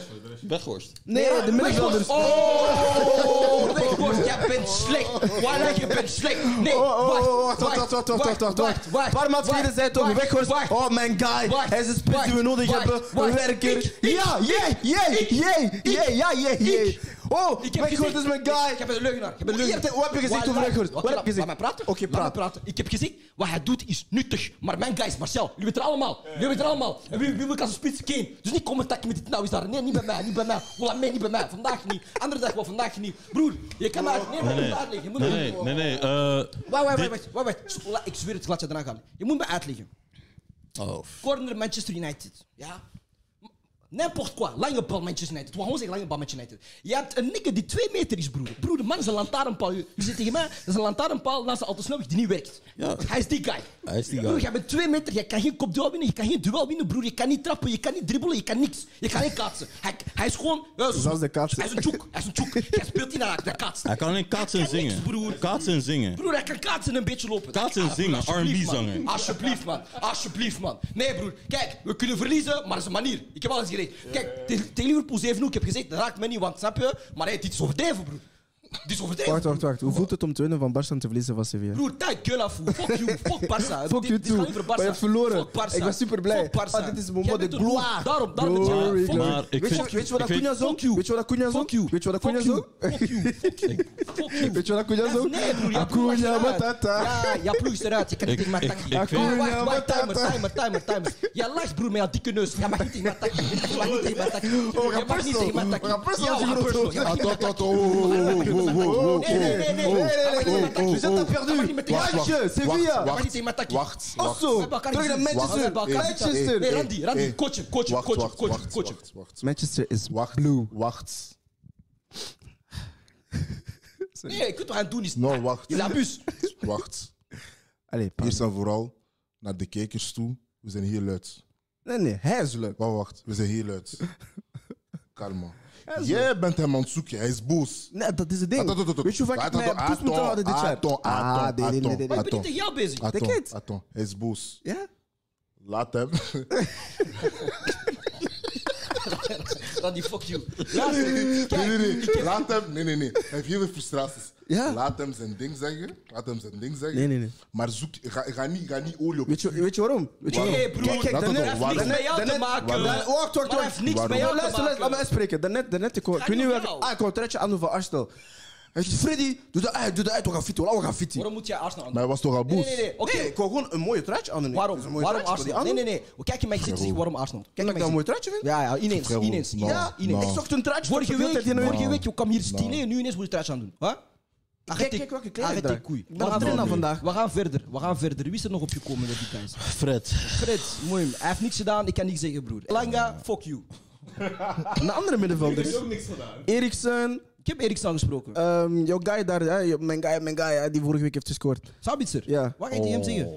Weghorst. Nee, de middenvelders. Oh, Weghorst, jij bent slecht. Wallah, je bent slecht. Nee, Oh, wacht, oh, wacht, wacht, wacht, wacht, wacht, wacht. Een paar maanden geleden zei toch, Weghorst, wacht. oh mijn guy, Wacht, hij is een spits die we nodig hebben, wacht. een Ja, jee, jee, jee, jee, ja, jee, jee. Oh, Ik heb Weghorst is mijn guy. Ik heb een leugenaar. Ik heb een Je leugenaar. hebt- wat heb je gezegd over Weghorst? Wat heb je laat gezegd? mij praten. Oké, mij praat. praten. Ik heb gezegd, wat hij doet is nuttig. Maar mijn guys, Marcel, jullie weten het allemaal. Jullie weten het allemaal. En wie, wie wil ik als een spits? Kane. Dus niet komen met dit nou is daar. Nee, niet bij mij, niet bij mij. Nee, niet bij mij. Vandaag niet. Andere dag wel, vandaag niet. Broer, je kan maar... Nee, maar je moet uitleggen. Je moet Nee, uitleggen. nee, nee. nee. eh, Wacht, wacht, wacht, wacht, Ik zweer het, laat je eraan gaan. Je moet me uitleggen. Oh, Corner Manchester United. Ja. N'importe quoi. Lange bal Manchester United. We gaan gewoon zeggen lange bal Manchester United. Je hebt een nigger die twee meter is, broer. Broer, de man is een lantaarnpaal. Je zit tegen mij, dat is een lantaarnpaal naast de autosnelweg die niet werkt. Ja. Hij is die guy. Hij is die Broer, guy. jij bent twee meter, je kan geen kopduel winnen, je kan geen duel winnen, broer. Je kan niet trappen, je kan niet dribbelen, je kan niks. Je kan niet kaatsen. Hij, hij is gewoon... Ja, zo- Zelfs de kaatsen. Hij is een tjoek, hij is een tjoek. Hij speelt niet naar de kaats. Hij kan alleen kaatsen en Hij kan niks, zingen. broer. Kaatsen en zingen. Broer, hij kan kaatsen en een beetje lopen. Kaatsen en Ah, zingen, broer, alsjeblieft, R&B man. zanger. Alsjeblieft, man. Alsjeblieft, man. Nee, broer. Kijk, we kunnen verliezen, maar dat is een manier. Ik heb al eens gezegd. Kijk, tegen Liverpool 7 ik heb gezegd, dat raakt me niet, want snap je? Maar hey, dit is overdreven, broer. Dit is overdreven. Wacht, wacht, wacht. Hoe voelt het om te winnen van Barça en te verliezen van Sevilla? Broer, tijd gueule af. Fuck you. Fuck Barça. Fuck you too. Maar je hebt verloren. Fuck Barça. Ik was super blij. Fuck Barça. Ah, dit is Jij moment de gloire. Daarom, daarom Glory, you. Maar ik Weet vind- je, weet je wat Acuna zo? Fuck you. Weet je wat Acuna zo? Fuck you. Weet je wat Acuna zo? Fuck you. Fuck you. Weet je wat Acuna zo? Nee, broer, Acuna. Matata. Ja, jouw ploeg is eruit. Je kan niet takken. wacht, wacht, timer, Matata. timer, timer, timer. Jij lacht, broer, met jouw dikke neus. Jij mag niet tegen mij takken. Je mag niet tegen mij takken. Je mag niet tegen mij takken. We gaan personal, Ja, we gaan we gaan personal. Je mag niet Attends, tegen mij attends, oh, oh, oh, oh, oh, oh, Nee, nee, nee, nee. oh, Hij mag niet tegen mij takken. Vous êtes perdu. Hij mag niet met tegen mij Wacht, takken. Matje, Sevilla. Hij mag niet tegen mij takken. Wacht, wacht. Osso. We hebben elkaar Terug niet naar gezien. Manchester. We hebben elkaar niet gezien. Manchester. Nee, Randy, Randy, Hey. coach hem, coach hem, Wacht, coach hem, wacht, coach hem, wacht, coach hem. wacht, wacht. Manchester is Wacht, blue. wacht. Nee, ik weet wat hij aan het doen is. No, wacht. Je abus. Wacht. Allee, pardon. Eerst en vooral naar de kijkers toe. We zijn heel luid. Nee, nee, hij is leuk. Wacht, wacht. We zijn heel luid. Kalma. Jij bent hem aan het zoeken. Hij is boos. Nee, dat is het ding. Attends, attends, Weet je hoe vaak ik mij attends, heb toes moeten houden dit jaar? attends, Ah, attends, nee, nee, nee, nee, attends, nee. Maar ik ben niet tegen jou bezig. Attends, T'inquiète. attends. Hij is boos. Ja? Laat hem. Randy, fuck you. Nee, nee, nee. Laat hem. Nee, nee, nee. Hij heeft heel veel frustraties. Ja. Laat hem zijn ding zeggen. Laat hem zijn ding zeggen. Nee, nee, nee. Maar zoek, ga, ga, niet, ga niet olie op. Weet je, weet je waarom? Weet je Nee, waarom? broer. Kijk, kijk, Laat daarnet- het op, heeft niks met jou te daarnet- maken. daarnet- Wacht, wacht, Maar wacht. hij heeft niks met jou te Luister, luister, laat me maken. uitspreken. Daarnet, daarnet, ik hoor- ik Ga weet niet welke... Ah, ik wou het aan van Arsenal. Hij zegt, Freddy, doe dat uit, doe dat uit, we gaan fietsen, we gaan fietsen. Waarom moet jij Arsenal aan Maar hij was toch al boos? nee, nee. Oké. Nee, ik wou gewoon een mooie truitje aan doen. Waarom? Een Waarom truitje, Arsenal? wil Nee, nee, nee. We kijken mijn gezicht en zeg waarom Arsenal. Kijk in ik dat een mijn mooi truitje vind? Ja, ja, ineens. Ineens. Ja, ineens. Ik zocht een truitje. Vorige dat je week, een- vorige week, je kwam hier stelen, nu ineens moet je truitje aan doen. Huh? Kijk, kijk welke kleding daar. die koei. Ik ben aan het trainen vandaag. We gaan verder. We gaan verder. Wie is er nog op gekomen met die guys? Fred. Fred, mooi. Hij heeft niks gedaan, ik kan niks zeggen, broer. Langa, fuck you. En de andere middenvelders. Eriksen, Ik heb Eriks aangesproken. ehm jouw guy daar, hè, je- mijn guy, mijn guy, hè, die vorige week heeft gescoord. Sabitzer. Ja. Wat ga je tegen hem zeggen?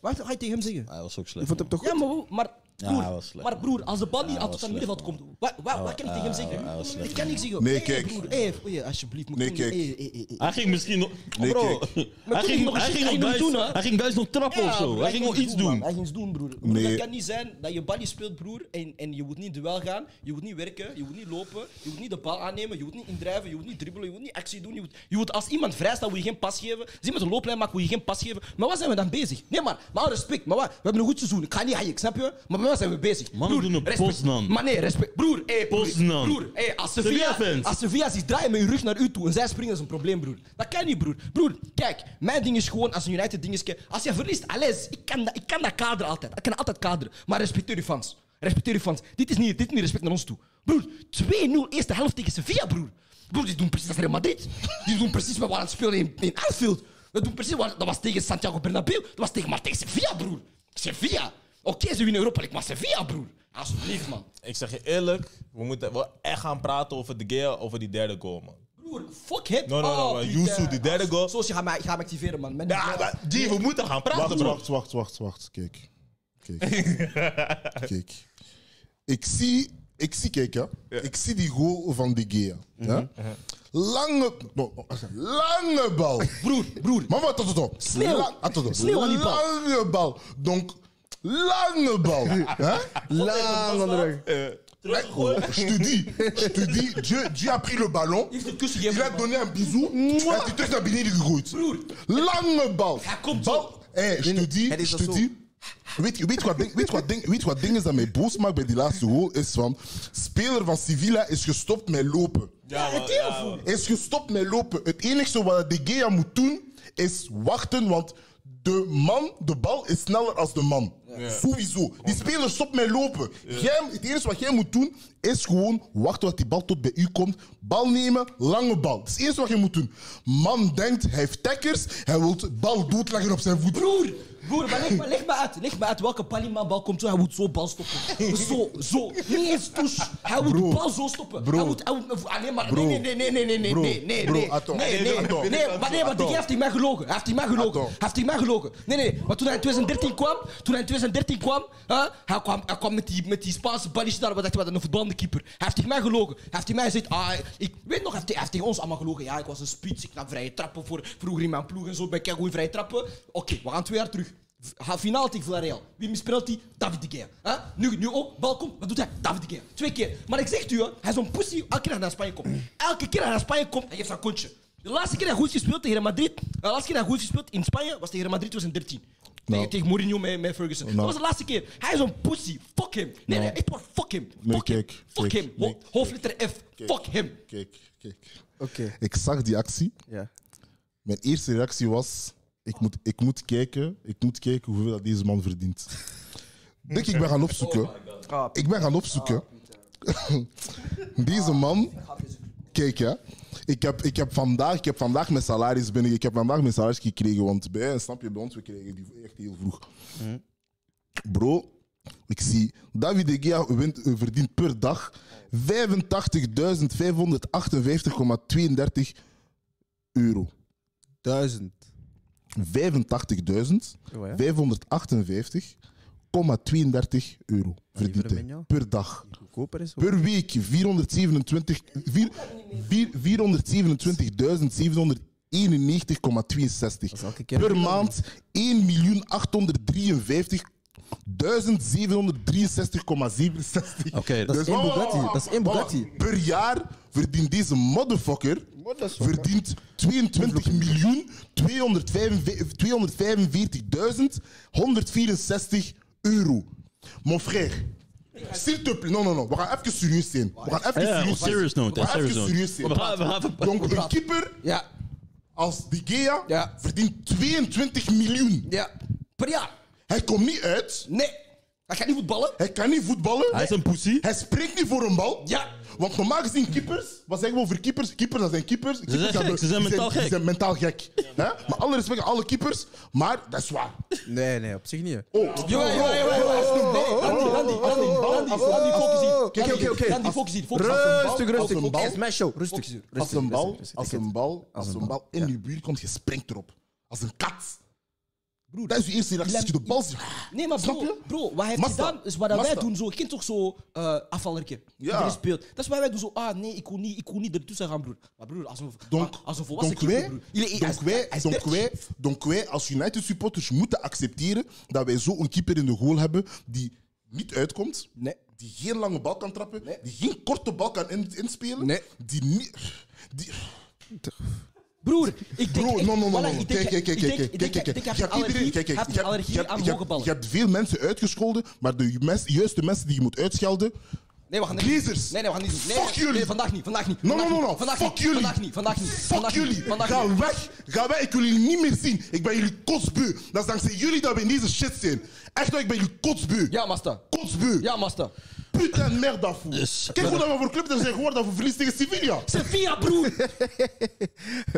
Wat ga je tegen hem zeggen? Hij was ook Je slecht. vond hem toch Ja, goed? maar, hoe- maar, Ja, broer, maar broer, als de bal niet aan het middenveld komt, wat, wat, wat kan ik tegen hem zeggen? hij was slecht, Ik kan niks zeggen. Nee, Hey, kijk. broer, hey, hey, alsjeblieft. moet Nee, ik- kijk. Hij ging misschien nog. Nee, bro, kijk. hij ging, nog hij ging je nog nog guys, doen, hè? hij ging guys nog trappen of zo. Hij ging nog iets doen. Hij ging iets doen, broer. Broer, Nee. Dat kan niet zijn dat je balje speelt, broer, en, en je moet niet duel gaan, je moet niet werken, je moet niet lopen, je moet niet de bal aannemen, je moet niet indrijven, je moet niet dribbelen, je moet niet actie doen. Je moet, je moet als iemand vrij staat, wil je geen pas geven. Als iemand een looplijn maakt, wil je geen pas geven. Maar waar zijn we dan bezig? Nee, maar, maar respect. Maar wat? we hebben een goed seizoen. Ik ga niet haien, snap je? Maar wat zijn we bezig? Broer, doen. Poznan. Maar nee, respect. Broer, hey, broer, Poznan. broer hey, als Sevilla, als Sevilla zich draaien met hun rug naar u toe en zij springen, is een probleem, broer. Dat kan niet, broer. Broer, kijk, mijn ding is gewoon, als een United ding is, als je verliest, alles, ik kan dat, ik kan dat kaderen altijd. Ik kan altijd kaderen. Maar respecteer je fans. Respecteer je fans. Dit is niet, dit is niet respect naar ons toe. Broer, 2-0 eerste helft tegen Sevilla, broer. Broer, die doen precies als Real Madrid. Die doen precies wat we aan het spelen in, in Anfield. We doen precies wat, dat was tegen Santiago Bernabeu. Dat was tegen, maar tegen Sevilla, broer. Sevilla. Oké, ze winnen Europa League, maar Sevilla, broer. Alsjeblieft, man. Ik zeg je eerlijk, we moeten wel echt gaan praten over de Gea, over die derde goal, man. Broer, fuck hem. No, no, no, Oh, Piet, Yusu, die derde goal. Zoals je gaat mij, je gaat me activeren, man. Met Ja, maar die, we moeten gaan praten, Wacht, bro. wacht, wacht, wacht, wacht. Kijk. Kijk. kijk. Ik zie, ik zie, kijk, hè. Ik zie die goal van De Gea. Ja? Lange, no, no, lange bal. Broer, broer. Maar wat. Sneeuw. La- attends, attends. Sneeuw aan die bal. Lange bal. Donc, lange bal. Hè? Lang onderweg. Oh, je te dis, je te dis, Dieu, Dieu a pris le ballon. heeft een kussen Il a gegeven, donné un bisou. Hij heeft terug naar beneden gegooid. Broer. Lange bal. Hij komt bal. zo. Hey, je te dis, Het is je te zo. dis. Weet, je- weet, je wat ding, weet, je wat ding, weet je wat ding is dat mij boos maakt bij die laatste goal? Is van, speler van Sevilla is gestopt met lopen. Ja, het heel veel. Is gestopt met lopen. Het enige wat De Gea moet doen, is wachten, want de man, de bal is sneller als de man. Sowieso. Die speler stopt met lopen. Jij, het enige wat jij moet doen, is gewoon wachten tot die bal tot bij u komt. Bal nemen, lange bal. Dat is het enige wat je moet doen. Man denkt, hij heeft tackers, hij wil de bal doodleggen op zijn voet. Broer, Broer, maar leg, maar leg uit. Leg me uit welke Paliman bal komt zo. Hij moet zo bal stoppen. Zo, zo. Niet eens touche. Hij moet de bal zo stoppen. Bro. Hij moet, hij moet, ah, nee, maar Bro. nee, nee, nee, nee, nee, nee, nee, nee, Bro, nee, attends. nee, nee, Attends. nee, maar nee, maar die heeft tegen mij gelogen. Hij heeft tegen mij gelogen. Hij heeft tegen mij gelogen. Nee, nee, maar toen hij in 2013 kwam, toen hij in 2013 kwam, hè, hij kwam, hij kwam met die, met die Spaanse balletje daar, wat dacht je, wat een voetballende keeper. Hij heeft tegen mij gelogen. Hij heeft tegen mij gezegd, ah, ik weet nog, hij heeft, hij tegen ons allemaal gelogen. Ja, ik was een spits, ik nam vrije trappen voor vroeger in mijn ploeg en zo, ben ik goed in vrije trappen. Oké, we gaan twee jaar terug. Tegen Villarreal. Wie mispeelt die? David de Gea. Hè? Nu, nu ook, bal komt, wat doet hij? David de Gea. Twee keer. Maar ik zeg het u, hij is zo'n pussy elke keer dat hij naar Spanje komt. Elke keer dat hij naar Spanje komt, hij geeft zijn kontje. De laatste keer dat hij goed gespeeld tegen Real Madrid, de laatste keer dat hij goed gespeeld in Spanje was tegen Real Madrid 2013. Tegen, Nou. tegen Mourinho met, met Ferguson. Nou. Dat was de laatste keer. Hij is zo'n pussy. Fuck hem. Nee, nee, echt waar. Fuck hem. Nee, Fuck hem. kijk, Fuck kijk, hem. Ho- nee. Hoofdletter F. Fuck hem. Kijk, kijk. Oké. Ik zag die actie. Ja. Mijn eerste reactie was: ik moet, ik moet, kijken, ik moet kijken hoeveel dat deze man verdient. Denk ik ben gaan opzoeken. Ik ben gaan opzoeken. Deze man. Kijk ja. Ik heb, ik, heb vandaag, ik heb vandaag mijn salaris binnen. Ik heb vandaag mijn salaris gekregen. Want bij, snap je, bij ons, we kregen die echt heel vroeg. Bro, ik zie David de Gea eh, verdient per dag 85.558,32 euro. Duizend. 85.558,32 euro verdient per dag. Per week 427.791,62. Per maand 1.853 1763,67. Oké, dat is dus een Bugatti. Dat is een Bugatti. Per jaar verdient deze motherfucker, verdient 22 miljoen 245.164 euro. Mon frère, s'il te plaît, non, non, non, we gaan even serieus zijn. We gaan even serieus zijn. Serious note, we gaan even serieus zijn. Donc, een keeper als die Gea verdient 22 miljoen. Ja, per jaar. Hij komt niet uit, Nee. Hij gaat niet voetballen. hij kan niet voetballen. Hij is een pussy. Hij springt niet voor een bal. Ja. Want normaal gezien keepers, wat zeggen we over keepers? Keepers, dat zijn keepers. keepers zijn gek, hebben- ze zijn die mentaal gek. zijn mentaal gek. Hè? Maar alle respect aan alle keepers, maar dat is waar. Nee, nee, op zich niet. Oh, Randy, Randy, Randy, Randy, focus hier. Oké, oké, oké. Randy, focus hier. Rustig, rustig. Het is mijn show. Rustig. Als Rustig, een bal, als een bal, als een bal in je buurt komt, je springt erop. Als een kat. Dat is je eerste reactie. Als je de bal ziet. Nee, maar bro, bro wat hij heeft gedaan is wat wij doen. Zo, kent toch zo uh, afvallerke. Ja. Iedereen speelt. Dat is wat wij doen. Zo, ah nee, ik wil niet, ik wil niet ertussen gaan, broer. Maar broer, als een, Donc, als een volwassen donc, wij, broer. Hij donc, wij, hij donc, 30. wij, donc wij als United supporters moeten accepteren dat wij zo'n keeper in de goal hebben die niet uitkomt, Nee. die geen lange bal kan trappen, die geen korte bal kan in- inspelen, Nee. die niet... Die, Broer, ik denk Bro, echt- no, no, no, Kijk, kijk, kijk, kijk, kijk, ik hebt allergie- allergie aan hoge ballen. Je hebt veel mensen uitgescholden, maar de juiste mensen die je moet uitschelden, Nee, we gaan niet. Nee, nee, we gaan niet. Nee, Fuck jullie. Nee, vandaag niet, vandaag niet. No, no, vandaag no. Vandaag Fuck niet, jullie. Vandaag niet, vandaag niet. Fuck jullie. Ga weg. Ga weg. Ik wil jullie niet meer zien. Ik ben jullie kotsbeu. Dat is dankzij jullie dat we in deze shit zijn. Echt waar, ik ben jullie kotsbeu. Ja, master. Kotsbeu. Ja, master. Putain, merde daarvoor. Dus- Kijk hoe dat we voor club er zijn geworden dat we verliezen tegen Sevilla. Sevilla, broer.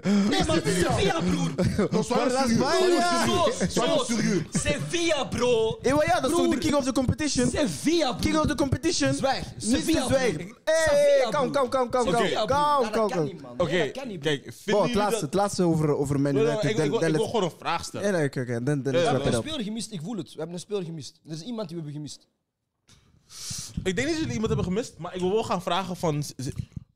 Nee, maar Sevilla, broer. Dat is waar dat is serieus. Sevilla, bro. Eh, ja, dat is toch Broer. de king of the competition? Sevilla, King broer. of the competition. Zwijg. Sevilla, broer. Hey, Sevilla, kom, kom, kom, kom, kom. Kom, kom. Oké, kijk, het laatste, het over, over Man United. ik, ik, wil- gewoon een vraag stellen. Oké, oké. Dan dan We hebben een up. speler gemist, ik voel het. We hebben een speler gemist. Er is iemand die we hebben gemist. Ik denk niet dat jullie iemand hebben gemist, maar ik wil wel gaan vragen van...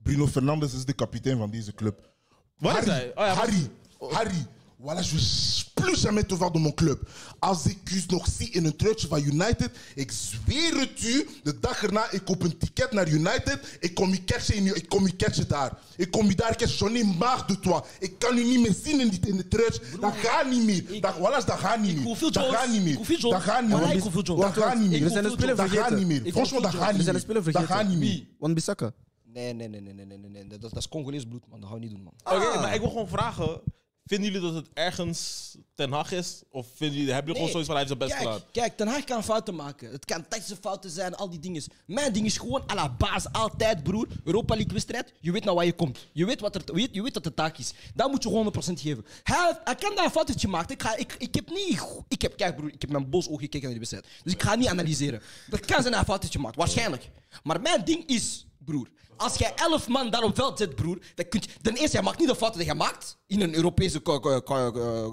Bruno Fernandes is de kapitein van deze club. Wat is hij? Oh ja, Harry, Harry. Voilà, je veux plus jamais te voir dans mon club. Als ik u nog zie in een truitje van United, ik zweer het u, de dag erna, ik koop een ticket naar United, ik kom je catchen, in, ik kom je catchen daar. Ik kom je daar catchen, j'en ai marre de toi. Ik kan u niet meer zien in, die, in de truitje. Dat gaat niet meer. Dat, voilà, dat gaat niet meer. Dat gaat niet meer. Dat gaat niet meer. Dat gaat niet meer. We zijn Dat gaat vergeten. niet meer. Franchement, dat gaat We niet zijn een speler meer. Dat vergeten. gaat niet meer. Wan Bissaka. Nee, nee, nee, nee, nee, nee, nee, nee. Dat, dat is Congolees bloed, man. Dat gaan we niet doen, man. Oké, maar ik wil gewoon vragen... vinden jullie dat het ergens Ten Hag is? Of vinden jullie, hebben jullie gewoon zoiets van hij heeft zijn best Kijk, gedaan? kijk, Ten Hag kan fouten maken. Het kan tactische fouten zijn, al die dingen. Mijn ding is gewoon à la baas, altijd broer. Europa League wedstrijd, je weet naar waar je komt. Je weet wat, er, je weet, je weet wat de taak is. Dat moet je gewoon 100% geven. Hij, kan daar een foutje maken. Ik, ga, ik, ik heb niet... Ik heb, kijk broer, ik heb mijn bos oog gekeken naar die wedstrijd. Dus ik ga niet analyseren. Dat kan zijn dat hij een foutje maakt, waarschijnlijk. Maar mijn ding is, broer... Als jij elf man daar op veld zet, broer, dan kun je... Ten eerste, jij maakt niet de fouten die jij maakt in een Europese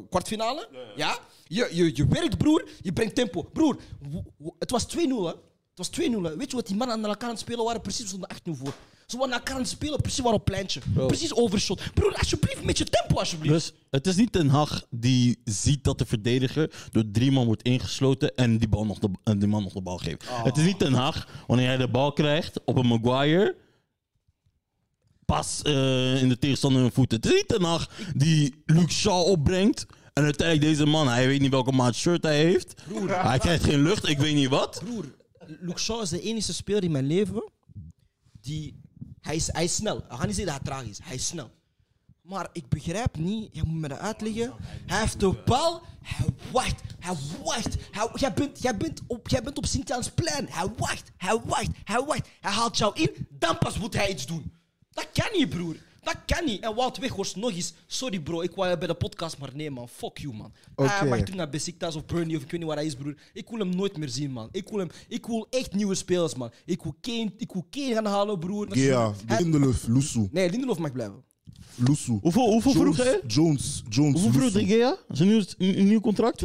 kwartfinale. Ja? Je, je, je werkt, broer. Je brengt tempo. Broer, het was 2-0, hè. Het was 2-0, hè. Weet je wat die mannen aan elkaar aan het spelen waren? Precies, we stonden 8-0 voor. Ze waren elkaar aan het spelen, precies waren op pleintje. Precies overshot. Broer, alsjeblieft, met je tempo, alsjeblieft. Dus het is niet Ten Hag die ziet dat de verdediger door drie man wordt ingesloten en die, bal nog de, en die man nog de bal geeft. Het is niet Ten Hag wanneer hij de bal krijgt op een Maguire. Pas eh, in de tegenstander hun voeten. Het is niet Ten Hag die Luke Shaw opbrengt. En uiteindelijk deze man, hij weet niet welke maat shirt hij heeft. Hij krijgt geen lucht, ik weet niet wat. Broer, Luke Shaw is de enige speler in mijn leven die... Hij is, hij is snel. Ik ga niet zeggen dat hij traag is. Hij is snel. Maar ik begrijp niet, je moet me dat uitleggen. Hij heeft de bal, hij wacht, hij wacht. Hij, jij, bent, jij, bent op, jij bent op Sint-Jansplein. Hij wacht, hij wacht, hij wacht. Hij haalt jou in, dan pas moet hij iets doen. Dat kan niet, broer. Dat kan niet. En Wout Weghorst nog eens. Sorry, bro. Ik wou je bij de podcast, maar nee, man. Fuck you, man. Oké. Hij mag terug naar Besiktas of Burnley of ik weet niet waar hij is, broer. Ik wil hem nooit meer zien, man. Ik wil, hem, ik wil echt nieuwe spelers, man. Ik wil Kane, ik wil Kane gaan halen, broer. Gea, Hij- Lindelöf, Lusu. Nee, Lindelof mag blijven. Lusu. Hoeveel, hoeveel vroeg Jones, hij? Jones, Jones, Hoeveel vroeg de Gea? Zijn nieuw, nieuw contract?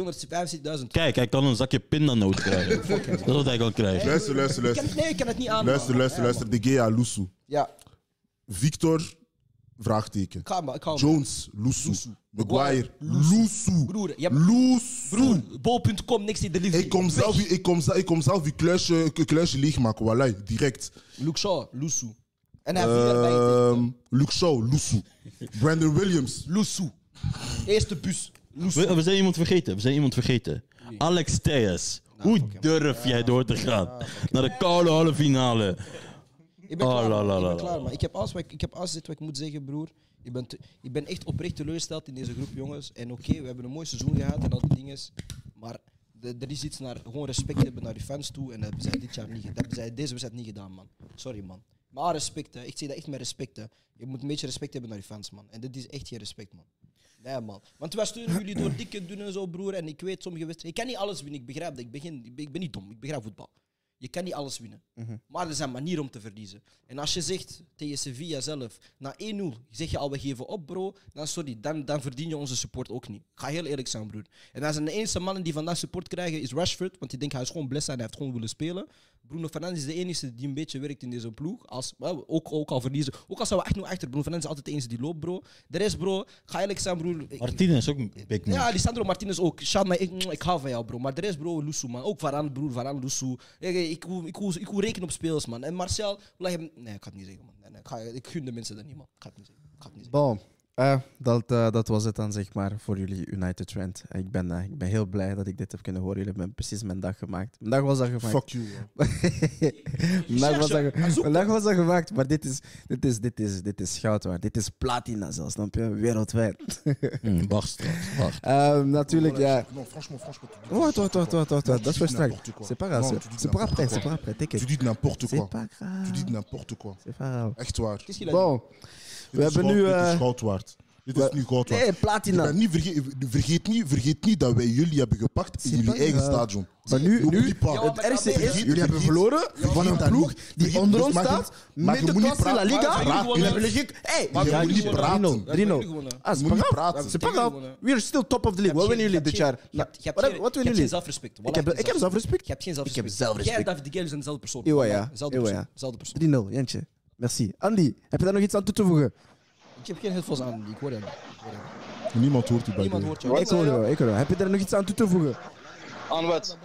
275.000. Kijk, hij kan een zakje pindanoot krijgen. dat is wat hij kan krijgen. Luister, luister, Ik kan, luister. nee, ik kan het niet aan. Luister, luister, luister. De Gea, Lusu. Ja, Victor, vraagteken. Jones, Lusu. Maguire, Lusu. Broer, je hebt... Lusu. Broer, bol.com, niks in delivery. Ik kom zelf, ik kom, zelf- ik kom zelf je kluisje, je kluisje leegmaken, voilà, direct. Luke Shaw, Lusu. En hij heeft erbij. Ehm Luke Shaw, Lusu. Brandon Williams. Lusu. Eerste bus. Lusu. We, we zijn iemand vergeten. We zijn iemand vergeten. Alex Theus. Hoe durf jij door te gaan naar de koude halve finale? Ik ben Oh, klaar, la, man. ik la, ben la. klaar, man. Ik heb alles wat ik, ik heb alles dit wat ik moet zeggen, broer. Ik ben, te- ik ben echt oprecht teleurgesteld in deze groep, jongens. En oké, we hebben een mooi seizoen gehad en al die dingen. Maar de- er is iets naar gewoon respect hebben naar je fans toe. En dat hebben zij dit jaar niet gedaan. Dat hebben zij deze wedstrijd niet gedaan, man. Sorry, man. Maar respect, hè. Ik zeg dat echt met respect, hè. Je moet een beetje respect hebben naar je fans, man. En dit is echt geen respect, man. Nee, man. Want wij steunen jullie door dikke doen en zo, broer. En ik weet sommige wedstrijden... Ik kan niet alles winnen, ik begrijp dat. Ik ben, geen- ik ben, ik ben niet dom, ik begrijp voetbal. Je kan niet alles winnen. Maar er zijn manieren om te verliezen. En als je zegt tegen Sevilla zelf, na 1-0, zeg je al, we geven op, bro. Dan sorry, dan, dan verdien je onze support ook niet. Ik ga heel eerlijk zijn, broer. En dan zijn de enige mannen die vandaag support krijgen, is Rashford. Want die denkt, hij is gewoon blessed en hij heeft gewoon willen spelen. Bruno Fernandes is de enige die een beetje werkt in deze ploeg. Als, ook, ook al verliezen. Ook al zijn we echt nog achter. Bruno Fernandes is altijd de enige die loopt, bro. De rest, bro, ga eerlijk zijn, broer. Martinez is ook een big man. ja, Lisandro Martinez ook. Ik, ik hou van jou, bro. Maar de rest, bro, Lusu, man. Ook Varane, broer, Varane, Lusu. Ik, ik, wil- ik, ik wil rekenen op spelers, man. En Marcel, nee, ik ga het niet zeggen, man. Nee, ik, ik gun de mensen dat niet, man. Ik ga het niet zeggen. Ik niet. Bon, eh, dat, eh, dat was het dan zeg maar voor jullie United Trend. Ik ben, eh, ik ben heel blij dat ik dit heb kunnen horen. Jullie hebben precies mijn dag gemaakt. Mijn dag was al gemaakt. Fuck you. mijn, dag was ge- mijn dag was al gemaakt, maar dit is, dit is, dit is, dit is goud waard. Dit is platina zelfs, snap je? Wereldwijd. Hm, wacht straks, wacht. Ehm, natuurlijk, ja. Non, franchement, franchement. Wacht, wacht, wacht, wacht, wacht, wacht. Dat is voor straks. C'est pas grave. C'est- C'est pas après, c'est pas après. Tu dis n'importe C'est quoi. pas grave. Tu dis n'importe quoi. C'est pas grave. Echt waar. Qu'est-ce qu'il a dit Bon, we Dit is hebben nu... goud- Dit eh, is goud waard. Dit is nu goud waard. Nee, platina. niet verge- vergeet, niet, vergeet niet dat wij jullie hebben gepakt in jullie eigen grave. stadion. Maar nu, nu. Ja, het ergste is, vergeet- jullie hebben vergeet- verloren van vergeet een ploeg die Vergeet- onder ons staat, maar met je de kans in La praten- Liga. de. Hey, Maar moet niet praten. Gewonnen. Ah, Je moet niet praten. C'est pas grave. We are still top of the league. Wat winnen jullie dit jaar? Je hebt, je hebt, Wat- winnen jullie? zelfrespect. Ik heb, ik heb zelfrespect. Je hebt geen Ik heb zelfrespect. Jij en David Gale zijn dezelfde persoon. Ja. Ja. Dezelfde persoon. 3-0, Jantje. Merci. Andy, heb je daar nog iets aan toe te voegen? Ik heb geen headphones aan, ik hoor niet. Niemand hoort u bij Niemand hoort jou. Ik hoor jou, ik hoor jou. Heb je daar nog iets aan toe te voegen? Aan wat?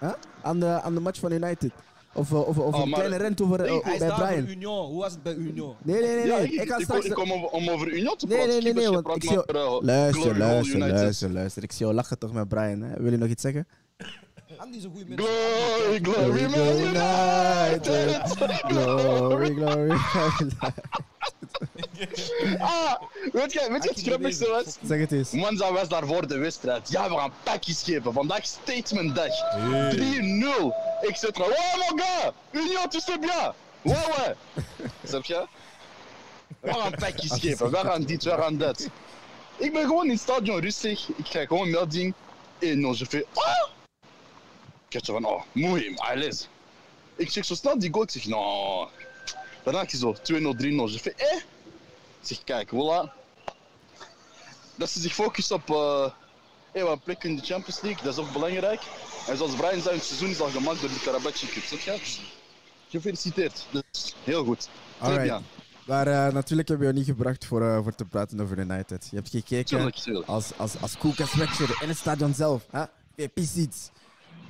Huh? Aan, de, aan de match van United? Of, eh, of, of Oh, een kleine rent over, eh, bij Brian? Union. Hoe was het bij Union? Nee, nee, nee. Ja, ik, Ik straks... ik kom om, om over Union te Nee, praten. nee, nee, nee, Je want ik zie maar, eh, Luister, luister, luister, luister. Ik zie jou lachen toch met Brian. Hè? Wil je nog iets zeggen? Andy is een goede mens. Glory, glory, man United. Glory, glory. Ah, weet je, weet je wat het grappigste was? Zeg het eens. Monza was daarvoor de wedstrijd. Ja, we gaan pakjes geven. Vandaag statement dag. 3-0. Ik zit er. Oh mon gars! Union, tu sais bien! Ouais, ouais! Snap je? We gaan pakjes geven. We gaan dit, we gaan dat. Ik ben gewoon in het stadion rustig. Ik krijg gewoon melding. 1-0. Je fais. Oh! Zo van, oh, mooi, alles. Ik zeg zo snel die goal. Ik zeg, no. Daarna ik zo 2-0, 3-0. Je fais, eh? Ik zeg, kijk, voilà. Dat ze zich focussen op eh hey, wat plek in de Champions League, dat is ook belangrijk. En zoals Brian zei, het seizoen is al gemaakt door de Karabachi Cup. Snap je? Gefeliciteerd. Dus heel goed. Alright. Maar eh, natuurlijk hebben we jou niet gebracht voor, eh, voor te praten over United. Je hebt gekeken Tuurlijk, tuurlijk. als, als, als Koelkast Watcher in het stadion zelf. Hè? VIP seats.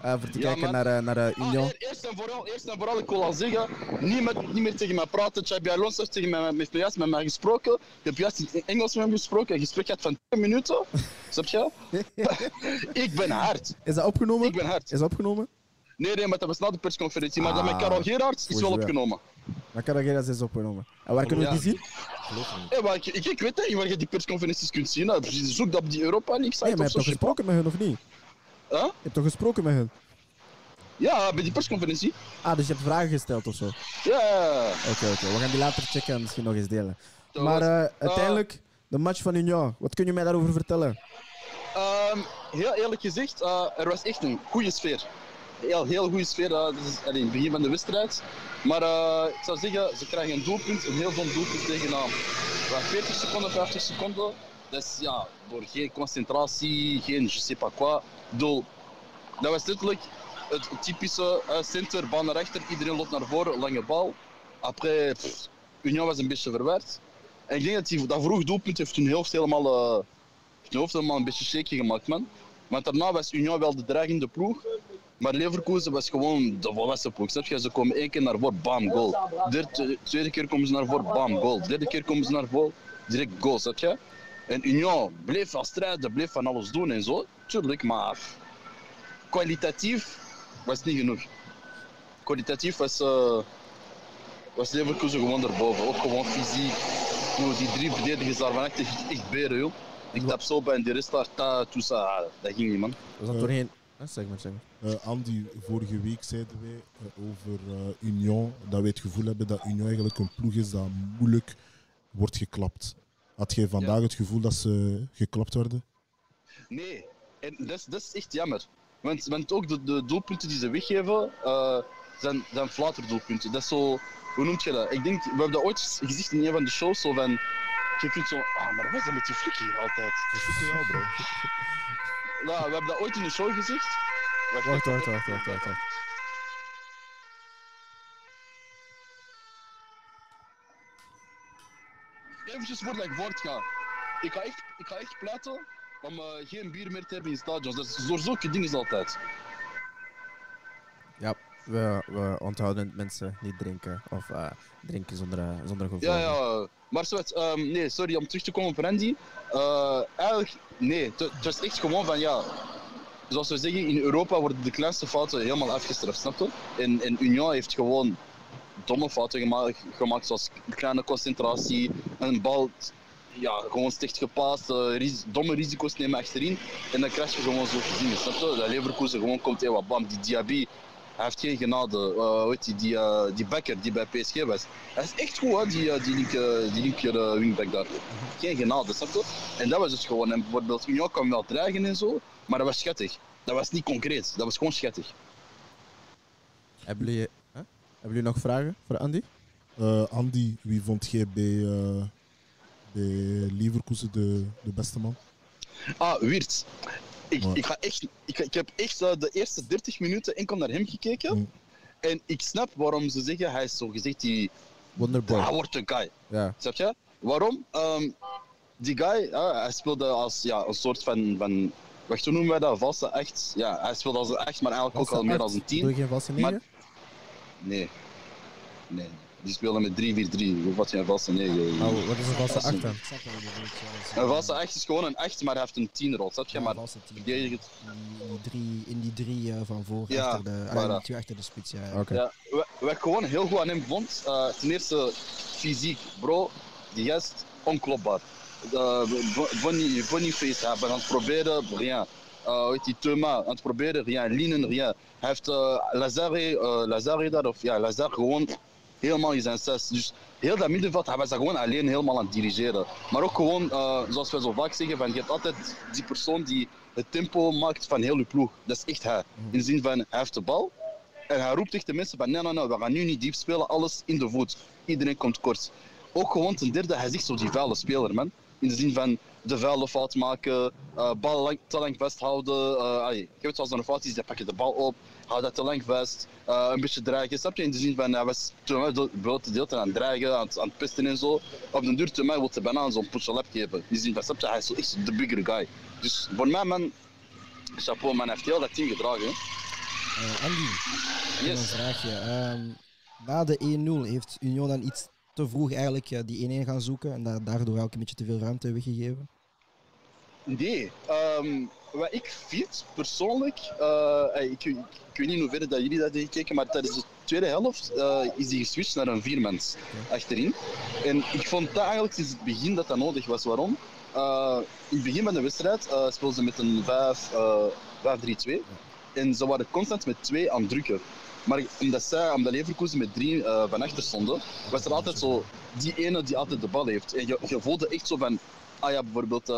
Eh, voor te Ja, kijken naar, eh, naar eh, Ah, Union. eerst, en vooral, eerst en vooral, ik wil al zeggen, niet, met, niet meer tegen mij praten. Xabi Alonso heeft tegen mij, juist met mij gesproken. Je hebt juist in Engels met hem gesproken. Een gesprek gehad van 10 minuten. Snap je? ik ben hard. Is dat opgenomen? Ik ben hard. Is dat opgenomen? Nee, nee, maar dat was na de persconferentie. Maar dat Ah, met Karel Gerards is wel opgenomen. Maar Carragher is opgenomen. En waar kunnen we Ja. die zien? Hey, maar ik, ik, ik weet niet waar je die persconferenties kunt zien. hè. Zoek dat op die Europa League site Nee, maar je zo. toch gesproken met hun of niet? Huh? Je hebt toch gesproken met hun? Ja, bij die persconferentie. Ah, dus je hebt vragen gesteld of zo? Oké, Ja. oké. We gaan die later checken en misschien nog eens delen. Dat Maar was- eh, uiteindelijk, de match van Union. Wat kun je mij daarover vertellen? Ehm, heel eerlijk gezegd, eh, er was echt een goede sfeer. Heel, heel goede sfeer. eh, dat is allee, het begin van de wedstrijd. Maar ik zou zeggen, ze krijgen een doelpunt, een heel dom doelpunt tegen na wat, 40 seconden, 50 seconden. Dat is ja, door geen concentratie, geen je sais pas quoi. Ik bedoel, dat was letterlijk het typische uh, center, bal naar rechter, iedereen loopt naar voren, lange bal. Après, Union was een beetje verward. En ik denk dat die, dat vroeg doelpunt heeft hun hoofd helemaal, eh, heeft hun hoofd helemaal een beetje shaky gemaakt, man. Want daarna was Union wel de dreigende ploeg. Maar Leverkusen was gewoon de volwassen ploeg. Snap je? Ze komen één keer naar voren, bam, goal. Derde, tweede keer komen ze naar voren, bam, goal. Derde keer komen ze naar voren, direct goal, snap je? En Union bleef van strijden, bleef van alles doen en zo. Tuurlijk, maar kwalitatief was niet genoeg. Kwalitatief was, eh, was Leverkusen gewoon erboven. Ook gewoon fysiek. Yo, die drie verdedigers daar van echt, echt, echt beren, joh. Ik tap zo bij en die rest daar, ça, ah, dat ging niet, man. Was dat doorheen? Eh, zeg maar, zeg maar. Eh, Andy, vorige week zeiden wij over eh, Union dat wij het gevoel hebben dat Union eigenlijk een ploeg is dat moeilijk wordt geklapt. Had jij vandaag het gevoel dat ze geklapt werden? Nee, en dat is, dat is echt jammer. Want, want ook de, de doelpunten die ze weggeven, eh, zijn, zijn flaterdoelpunten. Dat is zo, hoe noemt je dat? Ik denk, we hebben dat ooit gezegd in een van de shows, zo van, je kunt zo, ah, maar wat is dat met die flik hier altijd? Dat is jou, bro. Ja, we hebben dat ooit in een show gezegd. Wacht, wacht, wacht, wacht, wacht, wacht. Eventjes voordat ik voortga. Ik ga echt, ik ga echt pleiten om geen bier meer te hebben in stadions. Dat is door zulke dingen altijd. Ja, we, we onthouden mensen niet drinken of eh, drinken zonder, eh, zonder gevoel. Ja, ja. Maar ehm, nee, sorry om terug te komen op Randy. Eh, eigenlijk, nee, het het was echt gewoon van ja. Zoals we zeggen, in Europa worden de kleinste fouten helemaal afgestraft, snap je? En, en Union heeft gewoon domme fouten gemaakt, gemaakt zoals kleine concentratie, een bal ja, gewoon slecht gepaast, eh, ris- domme risico's nemen achterin. En dan krijg je gewoon zo dingen, snap je? Dat Leverkusen gewoon komt, hey, wat bam, die Diaby, hij heeft geen genade. Uh, weet je, die, eh, die backer die bij PSG was. Hij is echt goed, hè, die, eh, die, linker, die linker eh, wingback daar. Geen genade, snap je? En dat was dus gewoon. En bijvoorbeeld, Union kwam wel dreigen en zo, maar dat was schattig. Dat was niet concreet, dat was gewoon schattig. Hebben jullie, hè? Hebben jullie nog vragen voor Andy? Eh, Andy, wie vond jij bij, eh bij Leverkusen de, de beste man? Ah, Wiert. Ik, ik, ga echt, ik, ik heb echt eh, de eerste 30 minuten enkel naar hem gekeken. Mm. En ik snap waarom ze zeggen, hij is zo gezegd die. Wonderboy. Hij wordt een guy. Ja. Snap je? Waarom? Ehm, die guy, hij speelde als ja, een soort van, van. Wacht, hoe noemen wij dat? Valse echt? Ja, hij speelde als een echt, maar eigenlijk ook al meer als een Doe je tien. geen valse Maar- negen? Nee. Nee. Die speelde met 3-4-3. Hoe wat je een valse negen? Oh, wat is een valse Als een- acht dan? Een valse echt is gewoon een echt, maar hij heeft een 10-rol. Snap je? Ja, Maar verdedigend. In die drie, in die drie eh, van voor, Ja, achter de, voilà. allee, twee achter de spits, ja. ja. Oké. Ja, wat, wat ik gewoon heel goed aan hem vond, eh, ten eerste fysiek, bro. die gast, onklopbaar. Uh, Bonnie, Boniface hebben aan het proberen, rien. Uh, hoe heet die Thuma aan het proberen, rien. Linen, rien. Hij heeft uh, Lazare, uh, Lazare daar, of ja, Lazare gewoon helemaal in zijn zes. Dus heel dat middenveld, hij was daar gewoon alleen helemaal aan het dirigeren. Maar ook gewoon, uh, zoals we zo vaak zeggen, van, je hebt altijd die persoon die het tempo maakt van heel je ploeg. Dat is echt hij. In de zin van, hij heeft de bal en hij roept tegen de mensen van, nee, nee, nee, we gaan nu niet diep spelen, alles in de voet. Iedereen komt kort. Ook gewoon ten derde, hij is echt zo die vuile speler, man. In de zin van de vuile fout maken, uh, bal lang, te lang vasthouden. Uh, allee, je weet als er een fout is, dan pak je de bal op, hou dat te lang vast, uh, een beetje dreigen. Snap je? In de zin van, hij was toen de hele tijd aan het dreigen, aan het, aan het pesten en zo. Op de duur, toen mij wil hij bijna zo'n push-up geven. In de zin van, snap je, hij is echt de bigger guy. Dus voor mij, man, chapeau, man, heeft heel dat team gedragen. Uh, Andy, Yes. een vraagje. Ehm, na de 1-0 heeft Union dan iets te vroeg eigenlijk eh, die 1-1 gaan zoeken en da- daardoor ook een beetje te veel ruimte weggegeven? Nee, ehm, wat ik vind persoonlijk, eh, ik, ik, ik weet niet in hoeverre dat jullie dat hebben gekeken, maar tijdens de tweede helft eh, is die geswitcht naar een viermans achterin. En ik vond dat eigenlijk sinds het begin dat dat nodig was. Waarom? Eh, in het begin van de wedstrijd speelden ze met een 5, eh, 5-3-2 en ze waren constant met twee aan het drukken. Maar omdat, zij, omdat Leverkusen met drie van achter stonden, was er altijd zo die ene die altijd de bal heeft. En je, je voelde echt zo van, ah ja, bijvoorbeeld,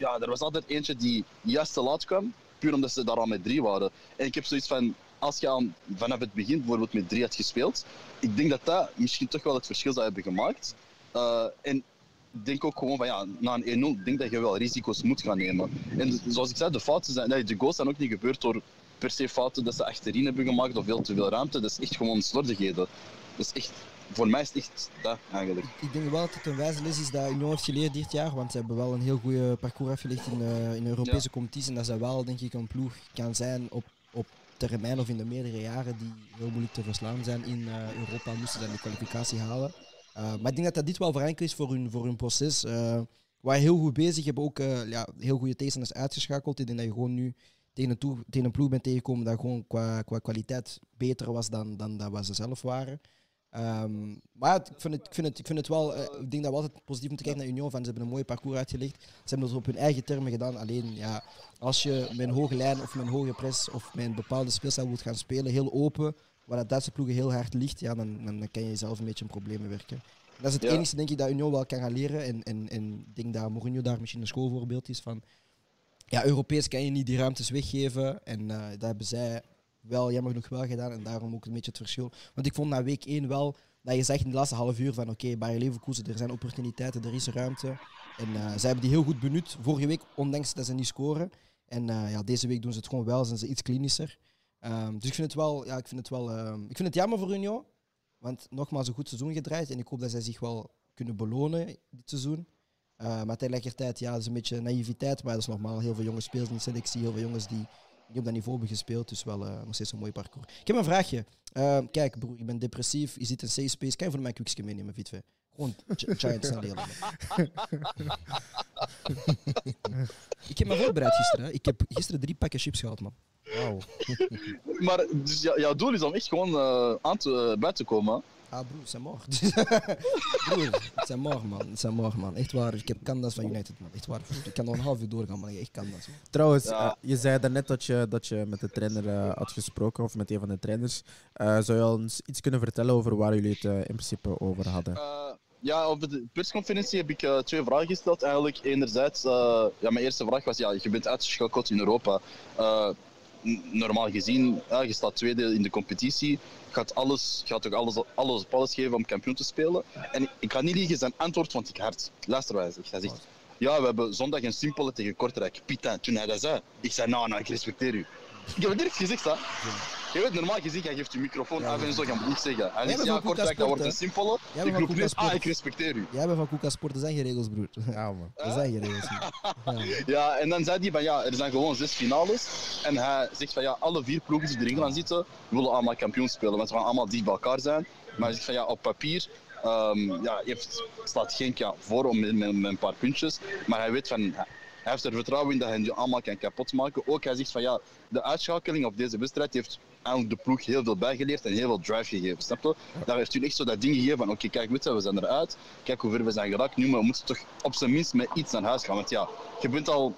ja, er was altijd eentje die juist te laat kwam, puur omdat ze daar al met drie waren. En ik heb zoiets van, als je aan, vanaf het begin bijvoorbeeld met drie had gespeeld, ik denk dat dat misschien toch wel het verschil zou hebben gemaakt. Eh, en ik denk ook gewoon van ja, na een 1-0, ik denk dat je wel risico's moet gaan nemen. En zoals ik zei, de fouten zijn, nee, de goals zijn ook niet gebeurd door per se fouten dat ze achterin hebben gemaakt of veel te veel ruimte. Dat is echt gewoon slordigheden. Dat is echt, voor mij is het echt dat eigenlijk. Ik denk wel dat het een wijze les is dat Union heeft geleerd dit jaar, want ze hebben wel een heel goede parcours afgelegd in, eh, in de Europese Ja. competitie en dat ze wel, denk ik, een ploeg kan zijn op, op termijn of in de meerdere jaren die heel moeilijk te verslaan zijn in eh, Europa, moesten ze dan de kwalificatie halen. Uh, maar ik denk dat dat dit wel verenkel is voor hun, voor hun proces. Uh, waar heel goed bezig, hebben ook uh, ja, heel goede tegenstanders uitgeschakeld. Ik denk dat je gewoon nu tegen een, toe, tegen een ploeg bent tegengekomen dat gewoon qua, qua kwaliteit beter was dan, dan dat wat ze zelf waren. Um, maar ja, ik, vind het, ik, vind het, ik vind het wel, uh, ik denk dat we altijd positief moeten kijken naar Union. Van, ze hebben een mooi parcours uitgelegd. Ze hebben het op hun eigen termen gedaan. Alleen ja, als je een hoge lijn of een hoge press of een bepaalde speelstijl moet gaan spelen, heel open, waar dat Duitse ploegen heel hard ligt, ja, dan, dan, dan kan je zelf een beetje in problemen werken. Dat is het ja. enige denk ik dat Union wel kan gaan leren. En, en, en ik denk dat Mourinho daar misschien een schoolvoorbeeld is van. Ja, Europees kan je niet die ruimtes weggeven. En uh, dat hebben zij wel jammer genoeg wel gedaan. En daarom ook een beetje het verschil. Want ik vond na week 1 wel dat je zegt in de laatste half uur van oké, okay, Bayer Leverkusen, er zijn opportuniteiten, er is ruimte. En uh, zij hebben die heel goed benut vorige week, ondanks dat ze niet scoren. En uh, ja, deze week doen ze het gewoon wel, zijn ze iets klinischer. Um, dus ik vind het wel, ja, ik vind het wel, um, ik vind het jammer voor Union. Want nogmaals, een goed seizoen gedraaid. En ik hoop dat zij zich wel kunnen belonen dit seizoen. Uh, maar tegelijkertijd, ja, dat is een beetje naïviteit. Maar dat is normaal. Heel veel jonge spelers in de selectie. Heel veel jongens die niet op dat niveau hebben gespeeld. Dus wel uh, nog steeds een mooi parcours. Ik heb een vraagje. Uh, kijk, broer, je bent depressief. Je zit in safe space. Kan je voor mij een quicksje meenemen, Vitve? Gewoon giant snel leren. ik heb me voorbereid gisteren. Ik heb gisteren drie pakken chips gehad, man. Wauw. maar dus jouw doel is om echt gewoon uh, aan te, uh, buiten te komen. Ah, broer, het zijn mor. broer, het zijn mor, man. Het zijn mor, man. Echt waar. Ik heb Candas van United, man. Echt waar. Ik kan nog een half uur doorgaan, man. Echt Candas, man. Trouwens, ja. uh, je zei daarnet dat je, dat je met de trainer uh, had gesproken, of met een van de trainers. Uh, zou je ons iets kunnen vertellen over waar jullie het uh, in principe over hadden? ja, op de persconferentie heb ik uh, twee vragen gesteld. Eigenlijk, enerzijds, uh, ja, mijn eerste vraag was, ja, je bent uitgeschakeld in Europa. Normaal gezien, ja, je staat tweede in de competitie. Gaat, alles, gaat toch alles, alles op alles geven om kampioen te spelen. En ik ga niet liegen, zijn antwoord vond ik hard. Luister wat hij ja, we hebben zondag een simpele tegen Kortrijk. Putain, toen hij dat zei, ik zei, nou, nou, ik respecteer u. Ik heb het direct gezegd, hè. Je weet, normaal gezien, hij geeft je microfoon af en zo, moet niet zeggen. Hij zegt, ja, Kortrijk, dat wordt een simpele. Ik roep niet, ah, ik respecteer u. Jij bent van Koeka Sport, er zijn geen regels, broer. Ja, man. Er zijn geen regels. Ja. ja, en dan zei hij van, ja, er zijn gewoon zes finales. En hij zegt van, ja, alle vier ploegen die erin gaan zitten, willen allemaal kampioen spelen. Want ze gaan allemaal dicht bij elkaar zijn. Maar hij zegt van, ja, op papier Um, ja, heeft, staat Genk ja, voor om, met, met, met, een paar puntjes. Maar hij weet van, Hij heeft er vertrouwen in dat hij die allemaal kan kapotmaken. Ook hij zegt van ja, de uitschakeling op deze wedstrijd heeft eigenlijk de ploeg heel veel bijgeleerd en heel veel drive gegeven. Snap je? Daar heeft hij echt zo dat ding gegeven van oké, kijk, weet je, we zijn eruit. Kijk hoe ver we zijn geraakt. Nu maar we moeten toch op zijn minst met iets naar huis gaan. Want ja, je bent al...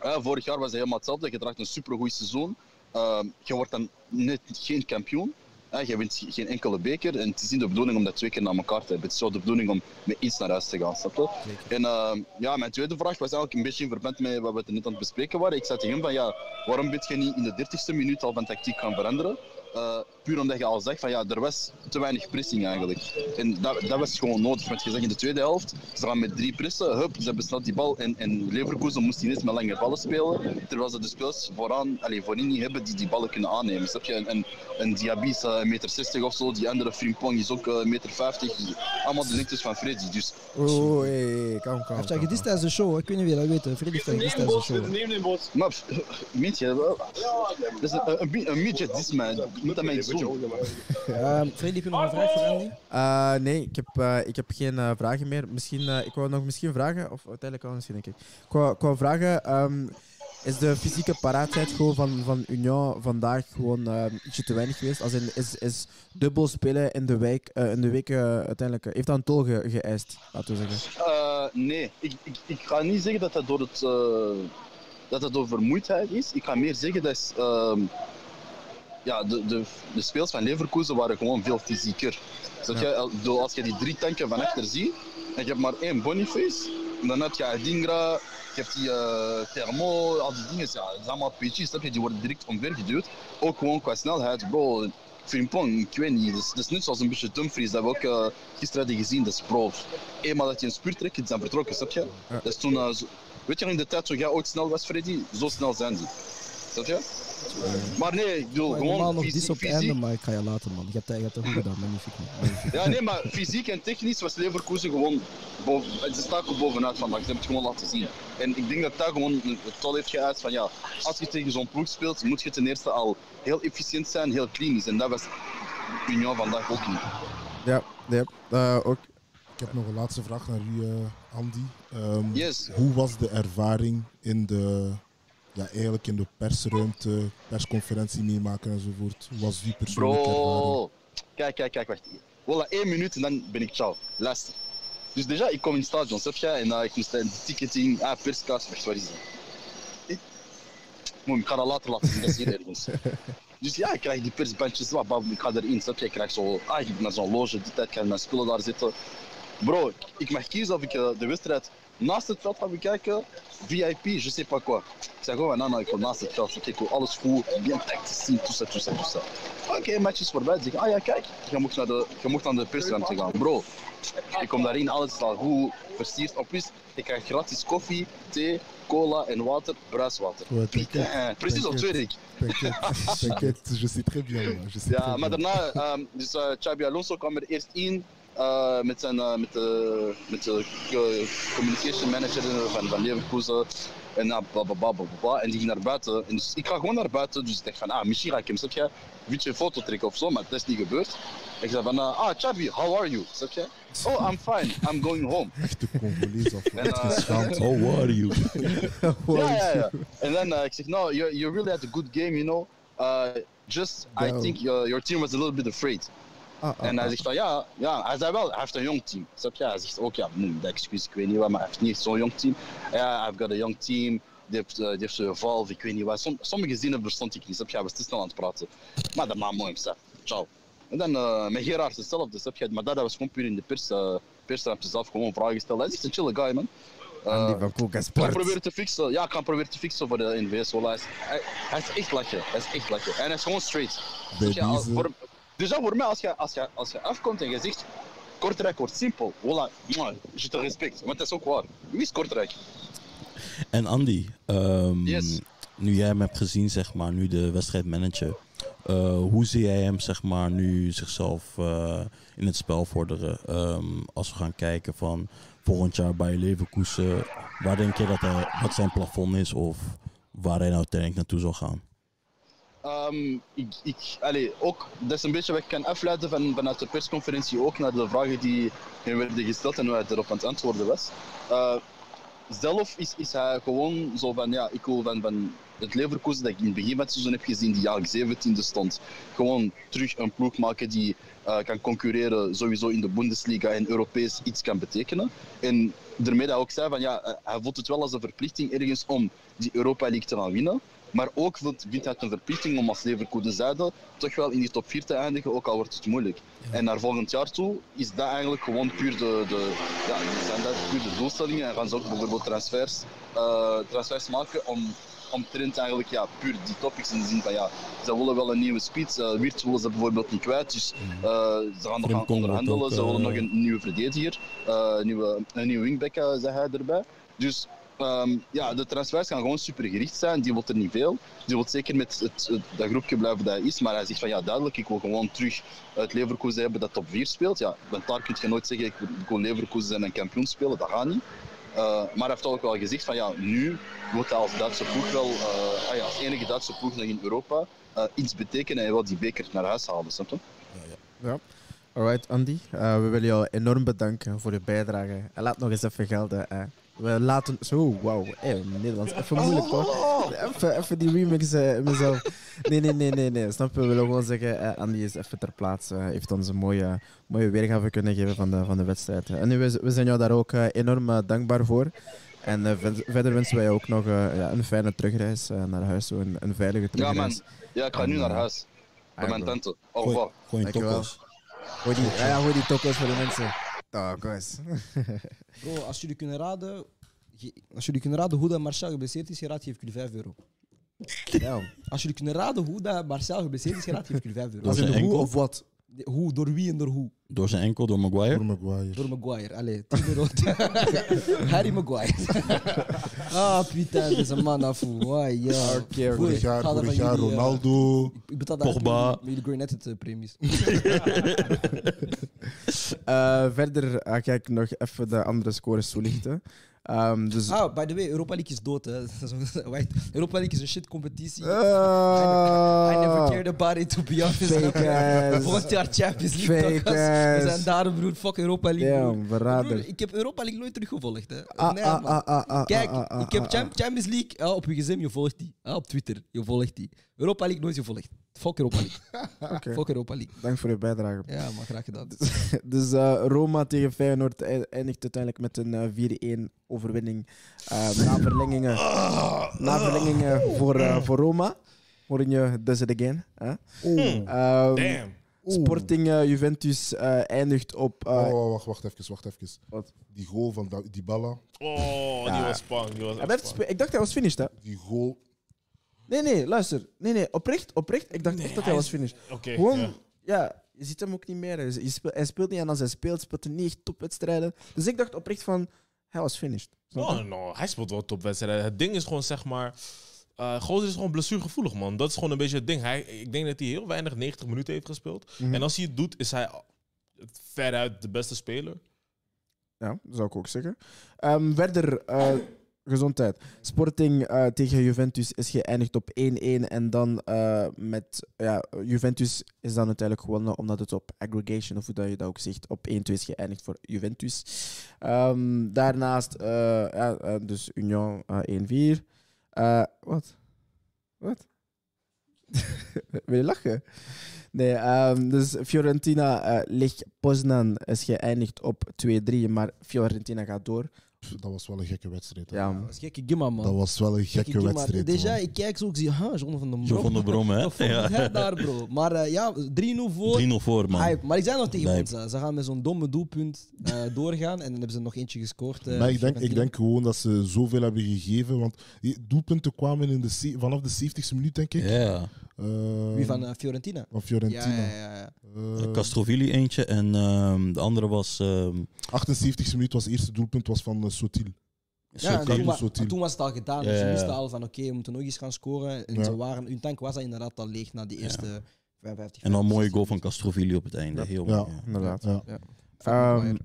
vorig jaar was het helemaal hetzelfde. Je draagt een supergoed seizoen. Ehm, je wordt dan net geen kampioen. Je wint geen enkele beker. En het is niet de bedoeling om dat twee keer naar elkaar te hebben. Het is zo de bedoeling om met iets naar huis te gaan. Snap je? En ehm, ja, mijn tweede vraag was eigenlijk een beetje in verband met wat we net aan het bespreken waren. Ik zei tegen hem van ja, waarom ben je niet in de 30ste minuut al van tactiek gaan veranderen? Eh, puur omdat je al zegt van ja, er was te weinig pressing eigenlijk. En dat, dat was gewoon nodig. Want je zegt in de tweede helft, ze gaan met drie pressen, hup, ze hebben snel die bal. En, en Leverkusen moest ineens met lange ballen spelen. Terwijl ze de spelers vooraan, allez, voorin niet hebben die die ballen kunnen aannemen. Snap je? En, en, en Diaby is eh, 1,60 meter of zo, die andere Frimpong is ook eh, 1,50 meter. Allemaal de lengtes van Freddy. Dus hey, hey. Hij heeft dat kalm. gedist tijdens de show, ik weet niet wie dat weet. Freddy gedist tijdens de show. hè. Maar pff, meent je wel? Dat is een, een, een midget, this man. Moet dat mijn Ehm, Freddy, heb je nog een vraag voor Andy? Eh, nee, ik heb, eh, ik heb geen eh, vragen meer. Misschien, eh, ik wou nog misschien vragen, of uiteindelijk wel misschien, denk ik. Ik wou, ik wou vragen, ehm, is de fysieke paraatheid gewoon van, van Union vandaag gewoon ietsje te weinig geweest? Als in, is, is dubbel spelen in de, wijk, eh, in de week uiteindelijk, heeft dat een tol ge- geëist, laten we zeggen? Eh, nee, ik, ik, ik ga niet zeggen dat dat door, het, eh, dat dat door vermoeidheid is. Ik ga meer zeggen dat is, ehm, ja, de, de, de speels van Leverkusen waren gewoon veel fysieker. Bedoel, Als je die drie tanken van achter ziet en je hebt maar één Boniface, dan heb je Adingra, je hebt die eh, Thermo, al die dingen. Ja, dat is allemaal je? Die worden direct omvergeduwd. Ook gewoon qua snelheid, bro. Frimpong, ik weet niet. Dat is, dat net zoals een beetje Dumfries, dat we ook eh, gisteren hadden gezien. Dat is pro. Eenmaal dat je een spuur trekt, is dan vertrokken, snap je? Dat is toen, eh, zo- weet je nog in de tijd toen jij ooit snel was, Freddy? Zo snel zijn die. Snap je? Maar nee, ik bedoel, Maar normaal gewoon nog fysiek, dis op het fysiek. einde, maar ik ga je laten, man. Je hebt je hebt dat goed gedaan, magnifiek. man. Ja, nee, maar fysiek en technisch was Leverkusen gewoon boven, ze staken bovenuit vandaag. Ze hebben het gewoon laten zien. En ik denk dat dat gewoon het tol heeft geuit van ja, als je tegen zo'n ploeg speelt, moet je ten eerste al heel efficiënt zijn, heel klinisch. En dat was Union vandaag ook niet. Ja, ja eh, ook. Ik heb nog een laatste vraag naar u, eh, Andy. Ehm, Yes. Hoe was de ervaring in de, ja, eigenlijk in de persruimte, persconferentie meemaken enzovoort? Was die persoonlijke ervaring? Bro, kijk, kijk, kijk, wacht. Voilà, één minuut en dan ben ik ciao. Luister. Dus déjà, ik kom in het stadion, je? En uh, ik moest de ticketing, ah, perskaart, wacht, waar is die? Ik- ga dat later laten zien, dat is hier ergens. Dus ja, ik krijg die persbandjes, wat, bam, ik ga erin, snap je? Ik krijg zo, ah, ik heb naar zo'n loge, die tijd kan mijn spullen daar zitten. Bro, ik, ik mag kiezen of ik eh, de wedstrijd naast het veld ga bekijken, VIP, je sais pas quoi. Ik zeg gewoon, nou, ik wil naast het veld, wil alles goed, bien tout ça, tout ça, tout ça. Oké, match is voorbij. Zeg, ah ja, kijk, je mocht naar de, je mocht naar de persruimte gaan. Bro, ik kom daarin, alles is al goed versierd. Op plus, ik krijg gratis koffie, thee, cola en water, bruiswater. Ouais, t'inquiète, Putain, precies op twee. T'inquiète, je sais très bien. Je sais Ja, très maar bien. daarna, ehm, dus uh, Xabi Alonso kwam er eerst in eh, met, zijn, eh, met de, met de communication manager van, van Leverkusen. En ja, bla bla bla bla bla. En die ging naar buiten. En dus ik ga gewoon naar buiten. Dus ik dacht van, ah, misschien ga ik hem, snap je? Een beetje een foto trekken of zo, maar dat is niet gebeurd. Ik zei van, ah, Xabi, how are you? Snap je? Oh, I'm fine, I'm going home. Echte Congolees of En, eh, geschaamd. Oh, what are you? Ja, ja, ja. En dan uh, ik zeg, no, you, you really had a good game, you know. Uh, just, I think your, your team was a little bit afraid. Ah, ah, En hij ah. zegt van ja, ja, hij zei wel, hij heeft een jong team. Snap je? Hij zegt ook ja, hm, dat excuus, ik weet niet wat, maar hij heeft niet zo'n jong team. Ja, I've got a young team. Die heeft, eh, die heeft ik weet niet wat. Som, sommige zinnen verstond ik niet, snap je? Hij was te snel aan het praten. Maar daarna mooi, zeg. Ciao. En dan uh, met Gerard hetzelfde, snap je? Maar dat was gewoon puur in de pers, uh, persruimte zelf gewoon vragen stellen. Hij is echt een chille guy, man. Uh, van Sport. proberen te fixen. Ja, ik ga proberen te fixen voor de NVS. Hij, is, hij, is echt lachen. Hij is echt lachen. En hij is gewoon straight. Voor, dus ja, voor mij, als je, als, je, als je afkomt en je zegt Kortrijk wordt simpel, voilà, je te respect. Want dat is ook waar. Wie is Kortrijk? En Andy, ehm, Yes. nu jij hem hebt gezien, zeg maar, nu de wedstrijdmanager. eh, hoe zie jij hem, zeg maar, nu zichzelf eh, in het spel vorderen? Ehm, als we gaan kijken van volgend jaar bij Leverkusen, waar denk je dat hij, wat zijn plafond is of waar hij nou uiteindelijk naartoe zal gaan? Ehm, ik, ik, allee, ook, dat is een beetje wat ik kan afleiden van, vanuit de persconferentie, ook naar de vragen die hem werden gesteld en hoe hij erop aan het antwoorden was. Eh, zelf is, is hij gewoon zo van, ja, ik wil van, van het Leverkusen dat ik in het begin van het seizoen heb gezien, die eigenlijk 17e stond, gewoon terug een ploeg maken die eh, kan concurreren sowieso in de Bundesliga en Europees iets kan betekenen. En daarmee dat ook zei van, ja, eh, hij voelt het wel als een verplichting ergens om die Europa League te gaan winnen. Maar ook hij het een verplichting om als Leverkusen zijde toch wel in die top 4 te eindigen, ook al wordt het moeilijk. En naar volgend jaar toe is dat eigenlijk gewoon puur de, de, ja, zijn dat puur de doelstellingen. En gaan ze ook bijvoorbeeld transfers, eh, transfers maken om, omtrent eigenlijk ja, puur die topics in de zin van ja, ze willen wel een nieuwe spits. Uh, Wirtz willen ze bijvoorbeeld niet kwijt, dus eh, ze gaan nog wordt onderhandelen. ook, Ze willen eh, nog een nieuwe verdediger, eh, een nieuwe, een nieuwe wingback, eh, zei hij erbij. Dus ehm, ja, de transfers gaan gewoon super gericht zijn. Die wil er niet veel. Die wil zeker met het, dat groepje blijven dat hij is. Maar hij zegt van ja, duidelijk, ik wil gewoon terug het Leverkusen hebben dat top 4 speelt. Ja, want daar kun je nooit zeggen, ik wil- Leverkusen en kampioen spelen. Dat gaat niet. Eh, maar hij heeft ook wel gezegd van ja, nu wil hij als Duitse ploeg wel, eh, ah ja, als enige Duitse ploeg nog in Europa, eh, iets betekenen en wil die beker naar huis halen. Snap je? Ja. Alright, Andy. We willen jou enorm bedanken voor je bijdrage. En laat nog eens even gelden. Eh. We laten... Zo, wauw. Hey, Nederlands. Even moeilijk, hoor. Even, even die remix eh, in mezelf. Nee, nee, nee, nee, nee. Snap je? We willen gewoon zeggen, eh, Andy is even ter plaatse. eh, heeft ons een mooie, mooie weergave kunnen geven van de, van de wedstrijd. En nu, we, we zijn jou daar ook eh, enorm eh, dankbaar voor. En eh, ver- verder wensen wij jou ook nog eh, ja, een fijne terugreis eh, naar huis. Zo een, een veilige Ja terugreis. man, ja, ik ga nu naar eh, huis. Bij mijn tante. Au revoir. Tokkels. Gooi die, ja, ja, gooi die tokkels voor de mensen. Oh, guys. Bro, als jullie kunnen raden, ge- als jullie kunnen raden hoe dat Marcel geblesseerd is geraakt, geef ik jullie 5 euro. Ja. Als jullie kunnen raden hoe dat Marcel geblesseerd is geraakt, geef ik jullie 5 euro. Door zijn de hoe enkel? of wat? De- Hoe, door wie en door hoe? Door zijn enkel, door Maguire. Door Maguire. Door Maguire. Allee, 10 euro. Harry Maguire. ah, putain, deze man af. Why, ja. Oké, Vorig jaar, jaar jullie, eh, Ronaldo. Ik, ik betaal dat Pogba. met jullie Green. Eh, verder eh, ga ik nog even de andere scores toelichten. Ehm, dus, Ah, by the way, Europa League is dood, hè. Europa League is een shit competitie. Ah. I never cared about it, to be honest. Volgend jaar Champions League. We zijn daar, broer. Fuck Europa League. broer. Damn, verrader. Broer, ik heb Europa League nooit teruggevolgd. Hè. Ah, nee, ah, man. ah, ah, ah, Kijk, ah, ah, ik heb ah, Cham- Champions League ah, op je gsm, je volgt die. Ah, op Twitter, je volgt die. Europa League nooit gevolgd. Fuck Europa League. Oké. Fuck Europa League. Dank voor je bijdrage. Ja, maar graag gedaan. Dus eh, Roma tegen Feyenoord ei- eindigt uiteindelijk met een eh, 4-1 overwinning. eh, na verlengingen, na verlengingen voor, eh, voor Roma. Mourinho does it again. Hè? Ehm, Damn. Sporting eh, Juventus eh, eindigt op... eh, Oh, wacht, wacht even, wacht even. Wat? Die goal van Da- Dybala. Oh, die was spannend. Die was hij werd ik dacht hij was finished, hè? Die goal. Nee, nee, luister. Nee, nee, oprecht, oprecht. Ik dacht Nee, echt dat hij was finished. Gewoon, ja. ja. je ziet hem ook niet meer. Hij, je speelt, hij speelt niet en als hij speelt, speelt hij niet echt topwedstrijden. Dus ik dacht oprecht van, hij was finished. Snap je? No, no, hij speelt wel topwedstrijden. Het ding is gewoon, zeg maar... eh Gozer is gewoon blessuregevoelig, man. Dat is gewoon een beetje het ding. Hij, ik denk dat hij heel weinig 90 minuten heeft gespeeld. Mhm. En als hij het doet, is hij veruit de beste speler. Ja, dat zou ik ook zeggen. Ehm, verder, eh, gezondheid. Sporting eh, tegen Juventus is geëindigd op 1-1. En dan eh, met ja, Juventus is dan uiteindelijk gewonnen, omdat het op aggregation, of hoe dat je dat ook zegt, op 1-2 is geëindigd voor Juventus. Ehm, daarnaast, eh, ja, dus Union eh, 1-4. Eh, wat? Wat? Wil je lachen? Nee, ehm, dus Fiorentina eh ligt Poznan is geëindigd op 2-3, maar Fiorentina gaat door. Dat was wel een gekke wedstrijd. hè. Ja, Dat is gekke gimma, man. Dat was wel een Gekke wedstrijd. Man. ik kijk zo, ik zie, ha, John van den John van der Brom, hè? Ja. daar, bro. Maar eh, ja, 3-0 voor. 3-0 voor, man. Hype. Maar ik zei nog tegen ons, ze gaan met zo'n domme doelpunt eh, doorgaan en dan hebben ze nog eentje gescoord. eh, Maar ik denk, ik denk gewoon dat ze zoveel hebben gegeven. Want die doelpunten kwamen in de vanaf de 70ste minuut, denk ik. Ja. Eh, Wie van eh, Fiorentina? van Fiorentina. Ja, ja, ja, ja. Eh, Castrovilli eentje en ehm, de andere was... ehm 78ste minuut was het eerste doelpunt was van uh, Sotil. Ja, toen, wa- toen was het al gedaan. Ja, Dus wisten ja. al van oké, we moeten nog eens gaan scoren. En Ja. ze waren, hun tank was inderdaad al leeg na die eerste 55. en dan een mooie goal 56 van Castrovilli op het einde. Heel Ja. mooi. ja. inderdaad. Ja. Ehm,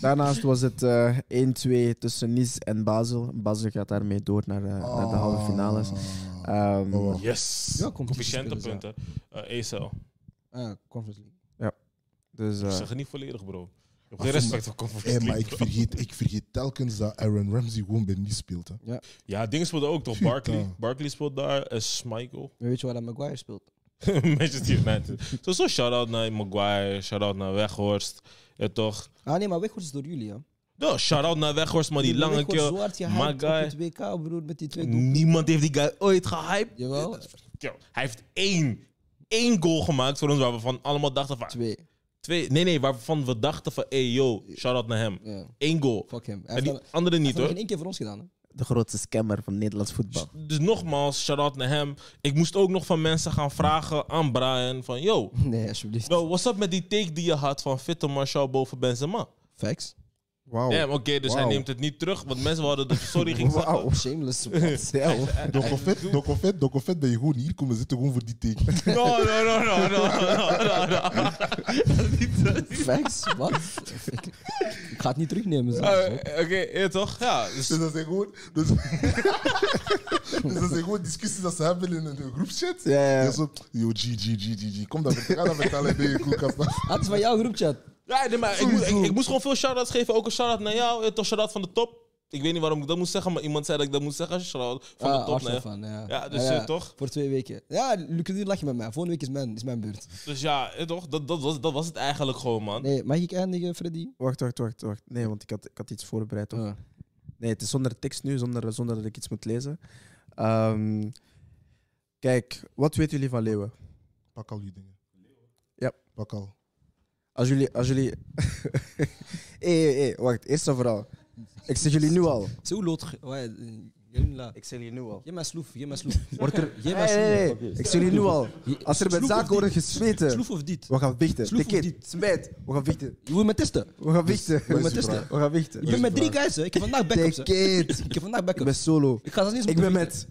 daarnaast was het eh 1-2 tussen Nice en Basel. Basel gaat daarmee door naar, eh, naar de halve finales. Ehm, Oh. Yes. Ja. Eh ESL. Ah, Conference League. dus, Ik eh, zeg het niet volledig, bro. heb geen respect voor Conference Hey, maar League, ik vergeet, ik vergeet telkens dat Aaron Ramsey gewoon bij Nice speelt. Hè. Ja, dingen speelden ook toch? Barkley. Barkley speelt daar. En Schmeichel. Maar weet je waar dat Maguire speelt? Manchester United. Zo, zo shout-out naar Maguire. Shout-out naar Weghorst. Ja, toch? Ah nee, maar Weghorst is door jullie, ja. Ja, shout-out naar Weghorst, maar die lange kill. hard My guy. het WK, broer, met die twee. Niemand heeft die guy ooit gehyped. Jawel, Yo, hij heeft één, één goal gemaakt voor ons waar we van allemaal dachten van... twee. Twee, nee, nee, waarvan we dachten van... Hey, yo, shout-out naar hem. Ja, Eén goal. fuck hem. Hij En heeft die andere hij niet, heeft hoor. in één keer voor ons gedaan, hè. De grootste scammer van Nederlands voetbal. Dus nogmaals, shout-out naar hem. Ik moest ook nog van mensen gaan vragen aan Brian van... Yo, Nee, alsjeblieft. yo what's up met die take die je had van Fitte Marshall boven Benzema? Facts. Wauw. Ja, oké, dus hij neemt het niet terug, want mensen hadden de sorry ging zeggen. Wauw. Shameless. Zelf. Dokofet, Dokofet, Dokofet ben je gewoon hier komen zitten gewoon voor die teken. No, no, no, no, no, no, no. Facts? Wat? ik, ik ga het niet terugnemen. hoor. Oké, ja, toch? Ja, dus Dus dat zijn gewoon, dus, dus dat zijn gewoon discussies dat ze hebben in een groepschat. Ja, ja. Ja, zo, yo, G, G, G, G, G. Kom dan, ga dat vertellen in je koelkast. Het is van jouw groepchat. Ja, nee, maar ik, moet- ik, ik moest gewoon veel shout-outs geven. Ook een shout-out naar jou. eh, Toch shout-out van de top. Ik weet niet waarom ik dat moest zeggen, maar iemand zei dat ik dat moest zeggen. Shout-out van Ah, de top. Arsenal Nee. fan, ja. Ja, dus eh, toch? Voor twee weken. Ja, Luc, nu lach je met mij. Volgende week is mijn, is mijn beurt. Dus ja, eh, toch? Dat, dat, was, dat was het eigenlijk gewoon, man. Nee, mag ik eindigen, Freddy? Wacht, wacht, wacht, wacht. Nee, want ik had, ik had iets voorbereid. Toch? Ah. Nee, het is zonder tekst nu, zonder, zonder dat ik iets moet lezen. Ehm, kijk, wat weten jullie van leeuwen? Pak al die dingen. Ja. Pak al. Als jullie... Als jullie... Hé, hé, hé, wacht. Eerst en vooral. Ik zeg jullie nu al. Zo lood. Ik zeg jullie nu al. Geef mij sloef, geef mij sloef. Wordt er... Hey, sloef. hey, hey. Ik zeg jullie nu al. Als er met zaken worden dit? gesmeten... Sloef of dit? We gaan vechten. Sloef of dit? Smijt. We gaan vechten. Je wil me testen. We gaan vechten. Je wil me is de testen. We gaan vechten. Ik ben met drie guys, hè. Ik heb vandaag backups. Ik heb vandaag Ik backups. ben solo. Ik ga zelfs niet eens Ik ben met...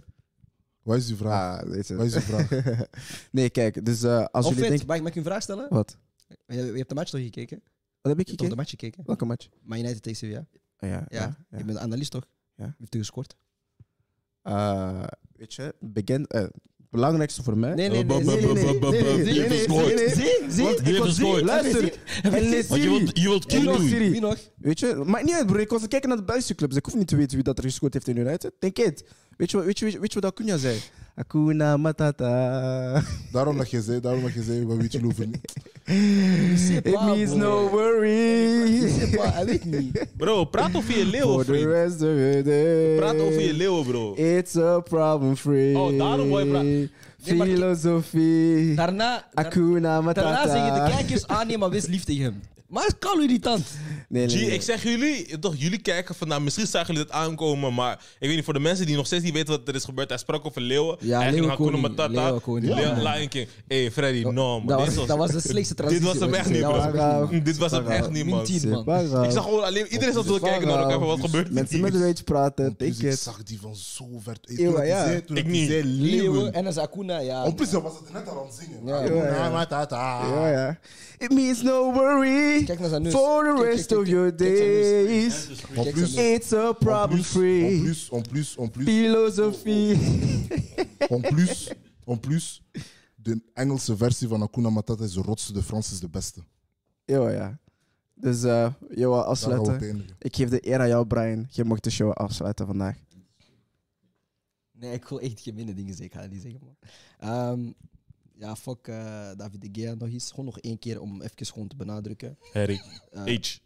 Wat is uw vraag? Ah, je. Wat is uw vraag? nee, kijk. Dus eh, als Of jullie fit, denken... mag ik mag ik een vraag stellen? Wat? Je, je hebt de match toch gekeken? Wat heb ik Je hebt toch de gekeken? match gekeken? Welke match? Man United tegen Sevilla. Ah, ja, Ja. ja, ja. Je bent analist toch? Ja. Wie heeft er gescoord? Eh, weet je, begin, eh, het belangrijkste voor mij. Nee, nee, nee. nee, nee, nee, nee, nee. Zie, ik? Luister. Want je wilt, King doen. Wie nog? Weet je, maakt niet uit, broer. Ik was kijken naar de Belgische clubs. Ik hoef niet te weten wie dat er gescoord heeft in United. Denk het. Weet je, wat- weet je, weet je, wat Acuna zei? Akuna Matata. Daarom dat je zei, daarom dat je zei, wat weet je over niet. It means no worry. Hij weet niet. Bro, praat over je leeuwen, For the vriend. rest of the day. Praat over je leeuwen, bro. It's a problem free. Oh, daarom wil je praten. Nee, maar- Filosofie. Daarna, daar- Akuna Matata. daarna zeggen de kijkers, nee, maar wees lief tegen hem. Maar het kan irritant. Nee, G, nee, nee. ik zeg jullie, toch, jullie kijken van, nou, misschien zagen jullie dit aankomen, maar ik weet niet, voor de mensen die nog steeds niet weten wat er is gebeurd, hij sprak over leeuwen. Ja, hij ging naar Matata, leeuwenkoning. Leo- Ja. Lion King. hey, Freddy, no, man. Dat Dit was, dat was de slechtste dit transitie. was hem echt niet, was bro. Dit was hem echt niet, man. Min 10, man. Separa. Ik zag gewoon alleen, iedereen zat te kijken naar elkaar van wat gebeurt Mensen met rage praten, Dus ik zag die van zo ver. Ja. Ik niet. zei Leeuwen leeuwen. en dan is Akuna, ja. Op plus, was het net al aan het zingen. Ja. Matata. Ja, ja. It means no worry Kijk naar zijn neus. for the Kijk, rest kijk, of kijk, your kijk zijn neus. days. En plus, It's a en problem free plus, en plus, en plus, philosophy. en plus, en plus, de Engelse versie van Hakuna Matata is de rotste, de Frans is de beste. Ja, ja. Dus, eh Joa, Daar gaan we op afsluiten. eindigen. Ik geef de eer aan jou, Brian. Je mocht de show afsluiten vandaag. Nee, ik wil echt gemene dingen zeggen. Ik ga dat niet zeggen, man. Ehm, ja, fuck eh, David de Gea nog eens. Gewoon nog één keer om even gewoon te benadrukken. Harry, Eh, H.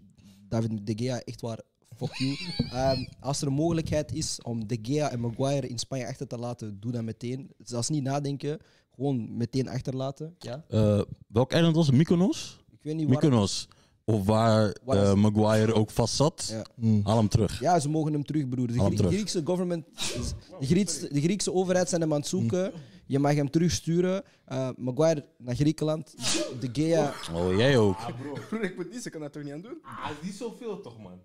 David de Gea, echt waar, fuck you. Ehm, als er een mogelijkheid is om de Gea en Maguire in Spanje achter te laten, doe dat meteen. Zelfs niet nadenken, gewoon meteen achterlaten. Ja? Eh, welk eiland was het? Mykonos? Ik weet niet waar... Mykonos. Of waar eh? Maguire ook vast zat. Ja. Mm. Haal hem terug. Ja, ze mogen hem terug, broer. De, Haal hem Grie- terug. Griekse government, de, Griekse, de Griekse overheid zijn hem aan het zoeken. Je mag hem terugsturen. Eh Maguire naar Griekenland. De Gea... Oh, jij ook. Broer, ik moet niet, ze kan dat toch niet aan doen? Ah, niet zoveel toch, man.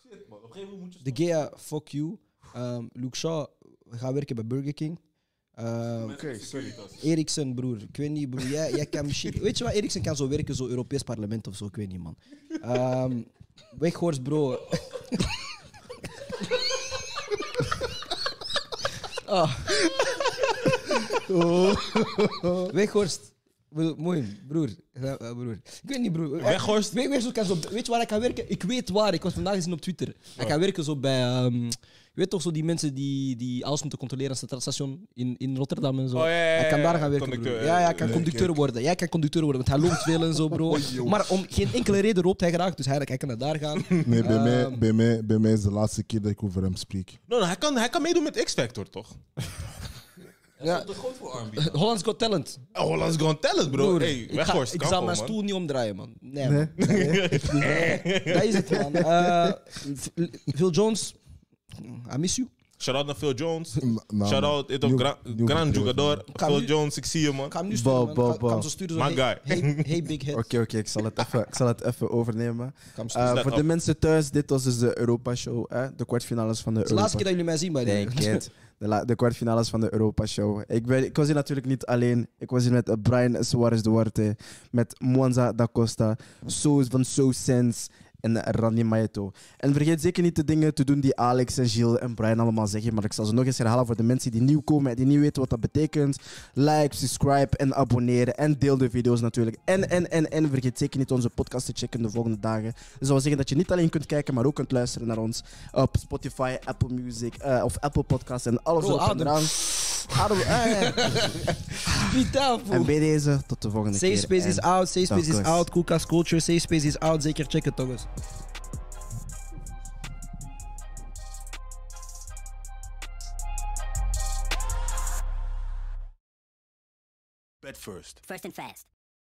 Shit, man. Op een gegeven moment moet je... De Gea, fuck you. Ehm Luke Shaw gaat werken bij Burger King. Ehm sorry. Eriksen, broer. Ik weet niet, broer. Jij, jij kan misschien... Weet je wat? Eriksen kan zo werken, zo Europees parlement of zo. Ik weet niet, man. Ehm Weghorst, bro. Ah. Weghorst. Mooi, broer. Ja, broer. Ik weet niet, broer. Weghorst. Weet, je waar ik kan werken? Ik weet waar. Ik was vandaag gezien op Twitter. Ik kan werken zo bij... ehm, je weet toch zo die mensen die, die alles moeten controleren aan het station in, in Rotterdam en zo. Oh, ja, ja, ja, Hij kan daar gaan werken, broer. Ja, ja, hij kan conducteur worden. Jij kan conducteur worden, want hij loopt veel en zo, bro. maar om geen enkele reden roopt hij graag, dus hij, hij kan naar daar gaan. Nee, bij, mij, Ehm, bij, mij, bij mij is de laatste keer dat ik over hem spreek. No, no, hij, kan, hij kan meedoen met X-Factor, toch? Ja. Hollands Got Talent. Oh, Holland's Gone Talent, bro. Broer, hey, ik, ga, Weghorst, ik zal mijn stoel niet omdraaien, man. Nee, Nee? man. Dat is het, man. Eh, Phil Jones, I miss you. Shout-out naar Phil Jones. Shout-out, dit op nieuw- Gran, nieuw gran bedrijf, jugador. Ga Phil nu- Jones, ik zie je, man. Ik ga hem nu sturen, man. bo, bo. zo sturen. Zo, My hey, guy. Hey, hey, big head. Oké, oké, ik zal het even- ik zal het even overnemen. Eh, voor de mensen thuis, dit was dus de Europa-show. hè? De kwartfinales van de Het is de laatste Europa. keer dat jullie mij zien, bij Denk het. De, de kwartfinales van de Europa-show. Ik, ben- ik was hier natuurlijk niet alleen. Ik was hier met eh, Brian Suarez Duarte, met Mwanza da Costa, So van So Sense en Randy Maeto. En vergeet zeker niet de dingen te doen die Alex en Gilles en Brian allemaal zeggen. Maar ik zal ze nog eens herhalen voor de mensen die nieuw komen en die niet weten wat dat betekent. Like, subscribe en abonneren. En deel de video's natuurlijk. En, en, en, en vergeet zeker niet onze podcast te checken de volgende dagen. Dat wil zeggen dat je niet alleen kunt kijken, maar ook kunt luisteren naar ons op Spotify, Apple Music eh, of Apple Podcasts en alles adem. eraan. Adem, eh. Niet aan, En bij deze, tot de volgende Safe keer. Space is out, Safe Space is out, Koelkast Culture, Safe Space is out. Zeker checken, toch eens. Bet first. First and fast.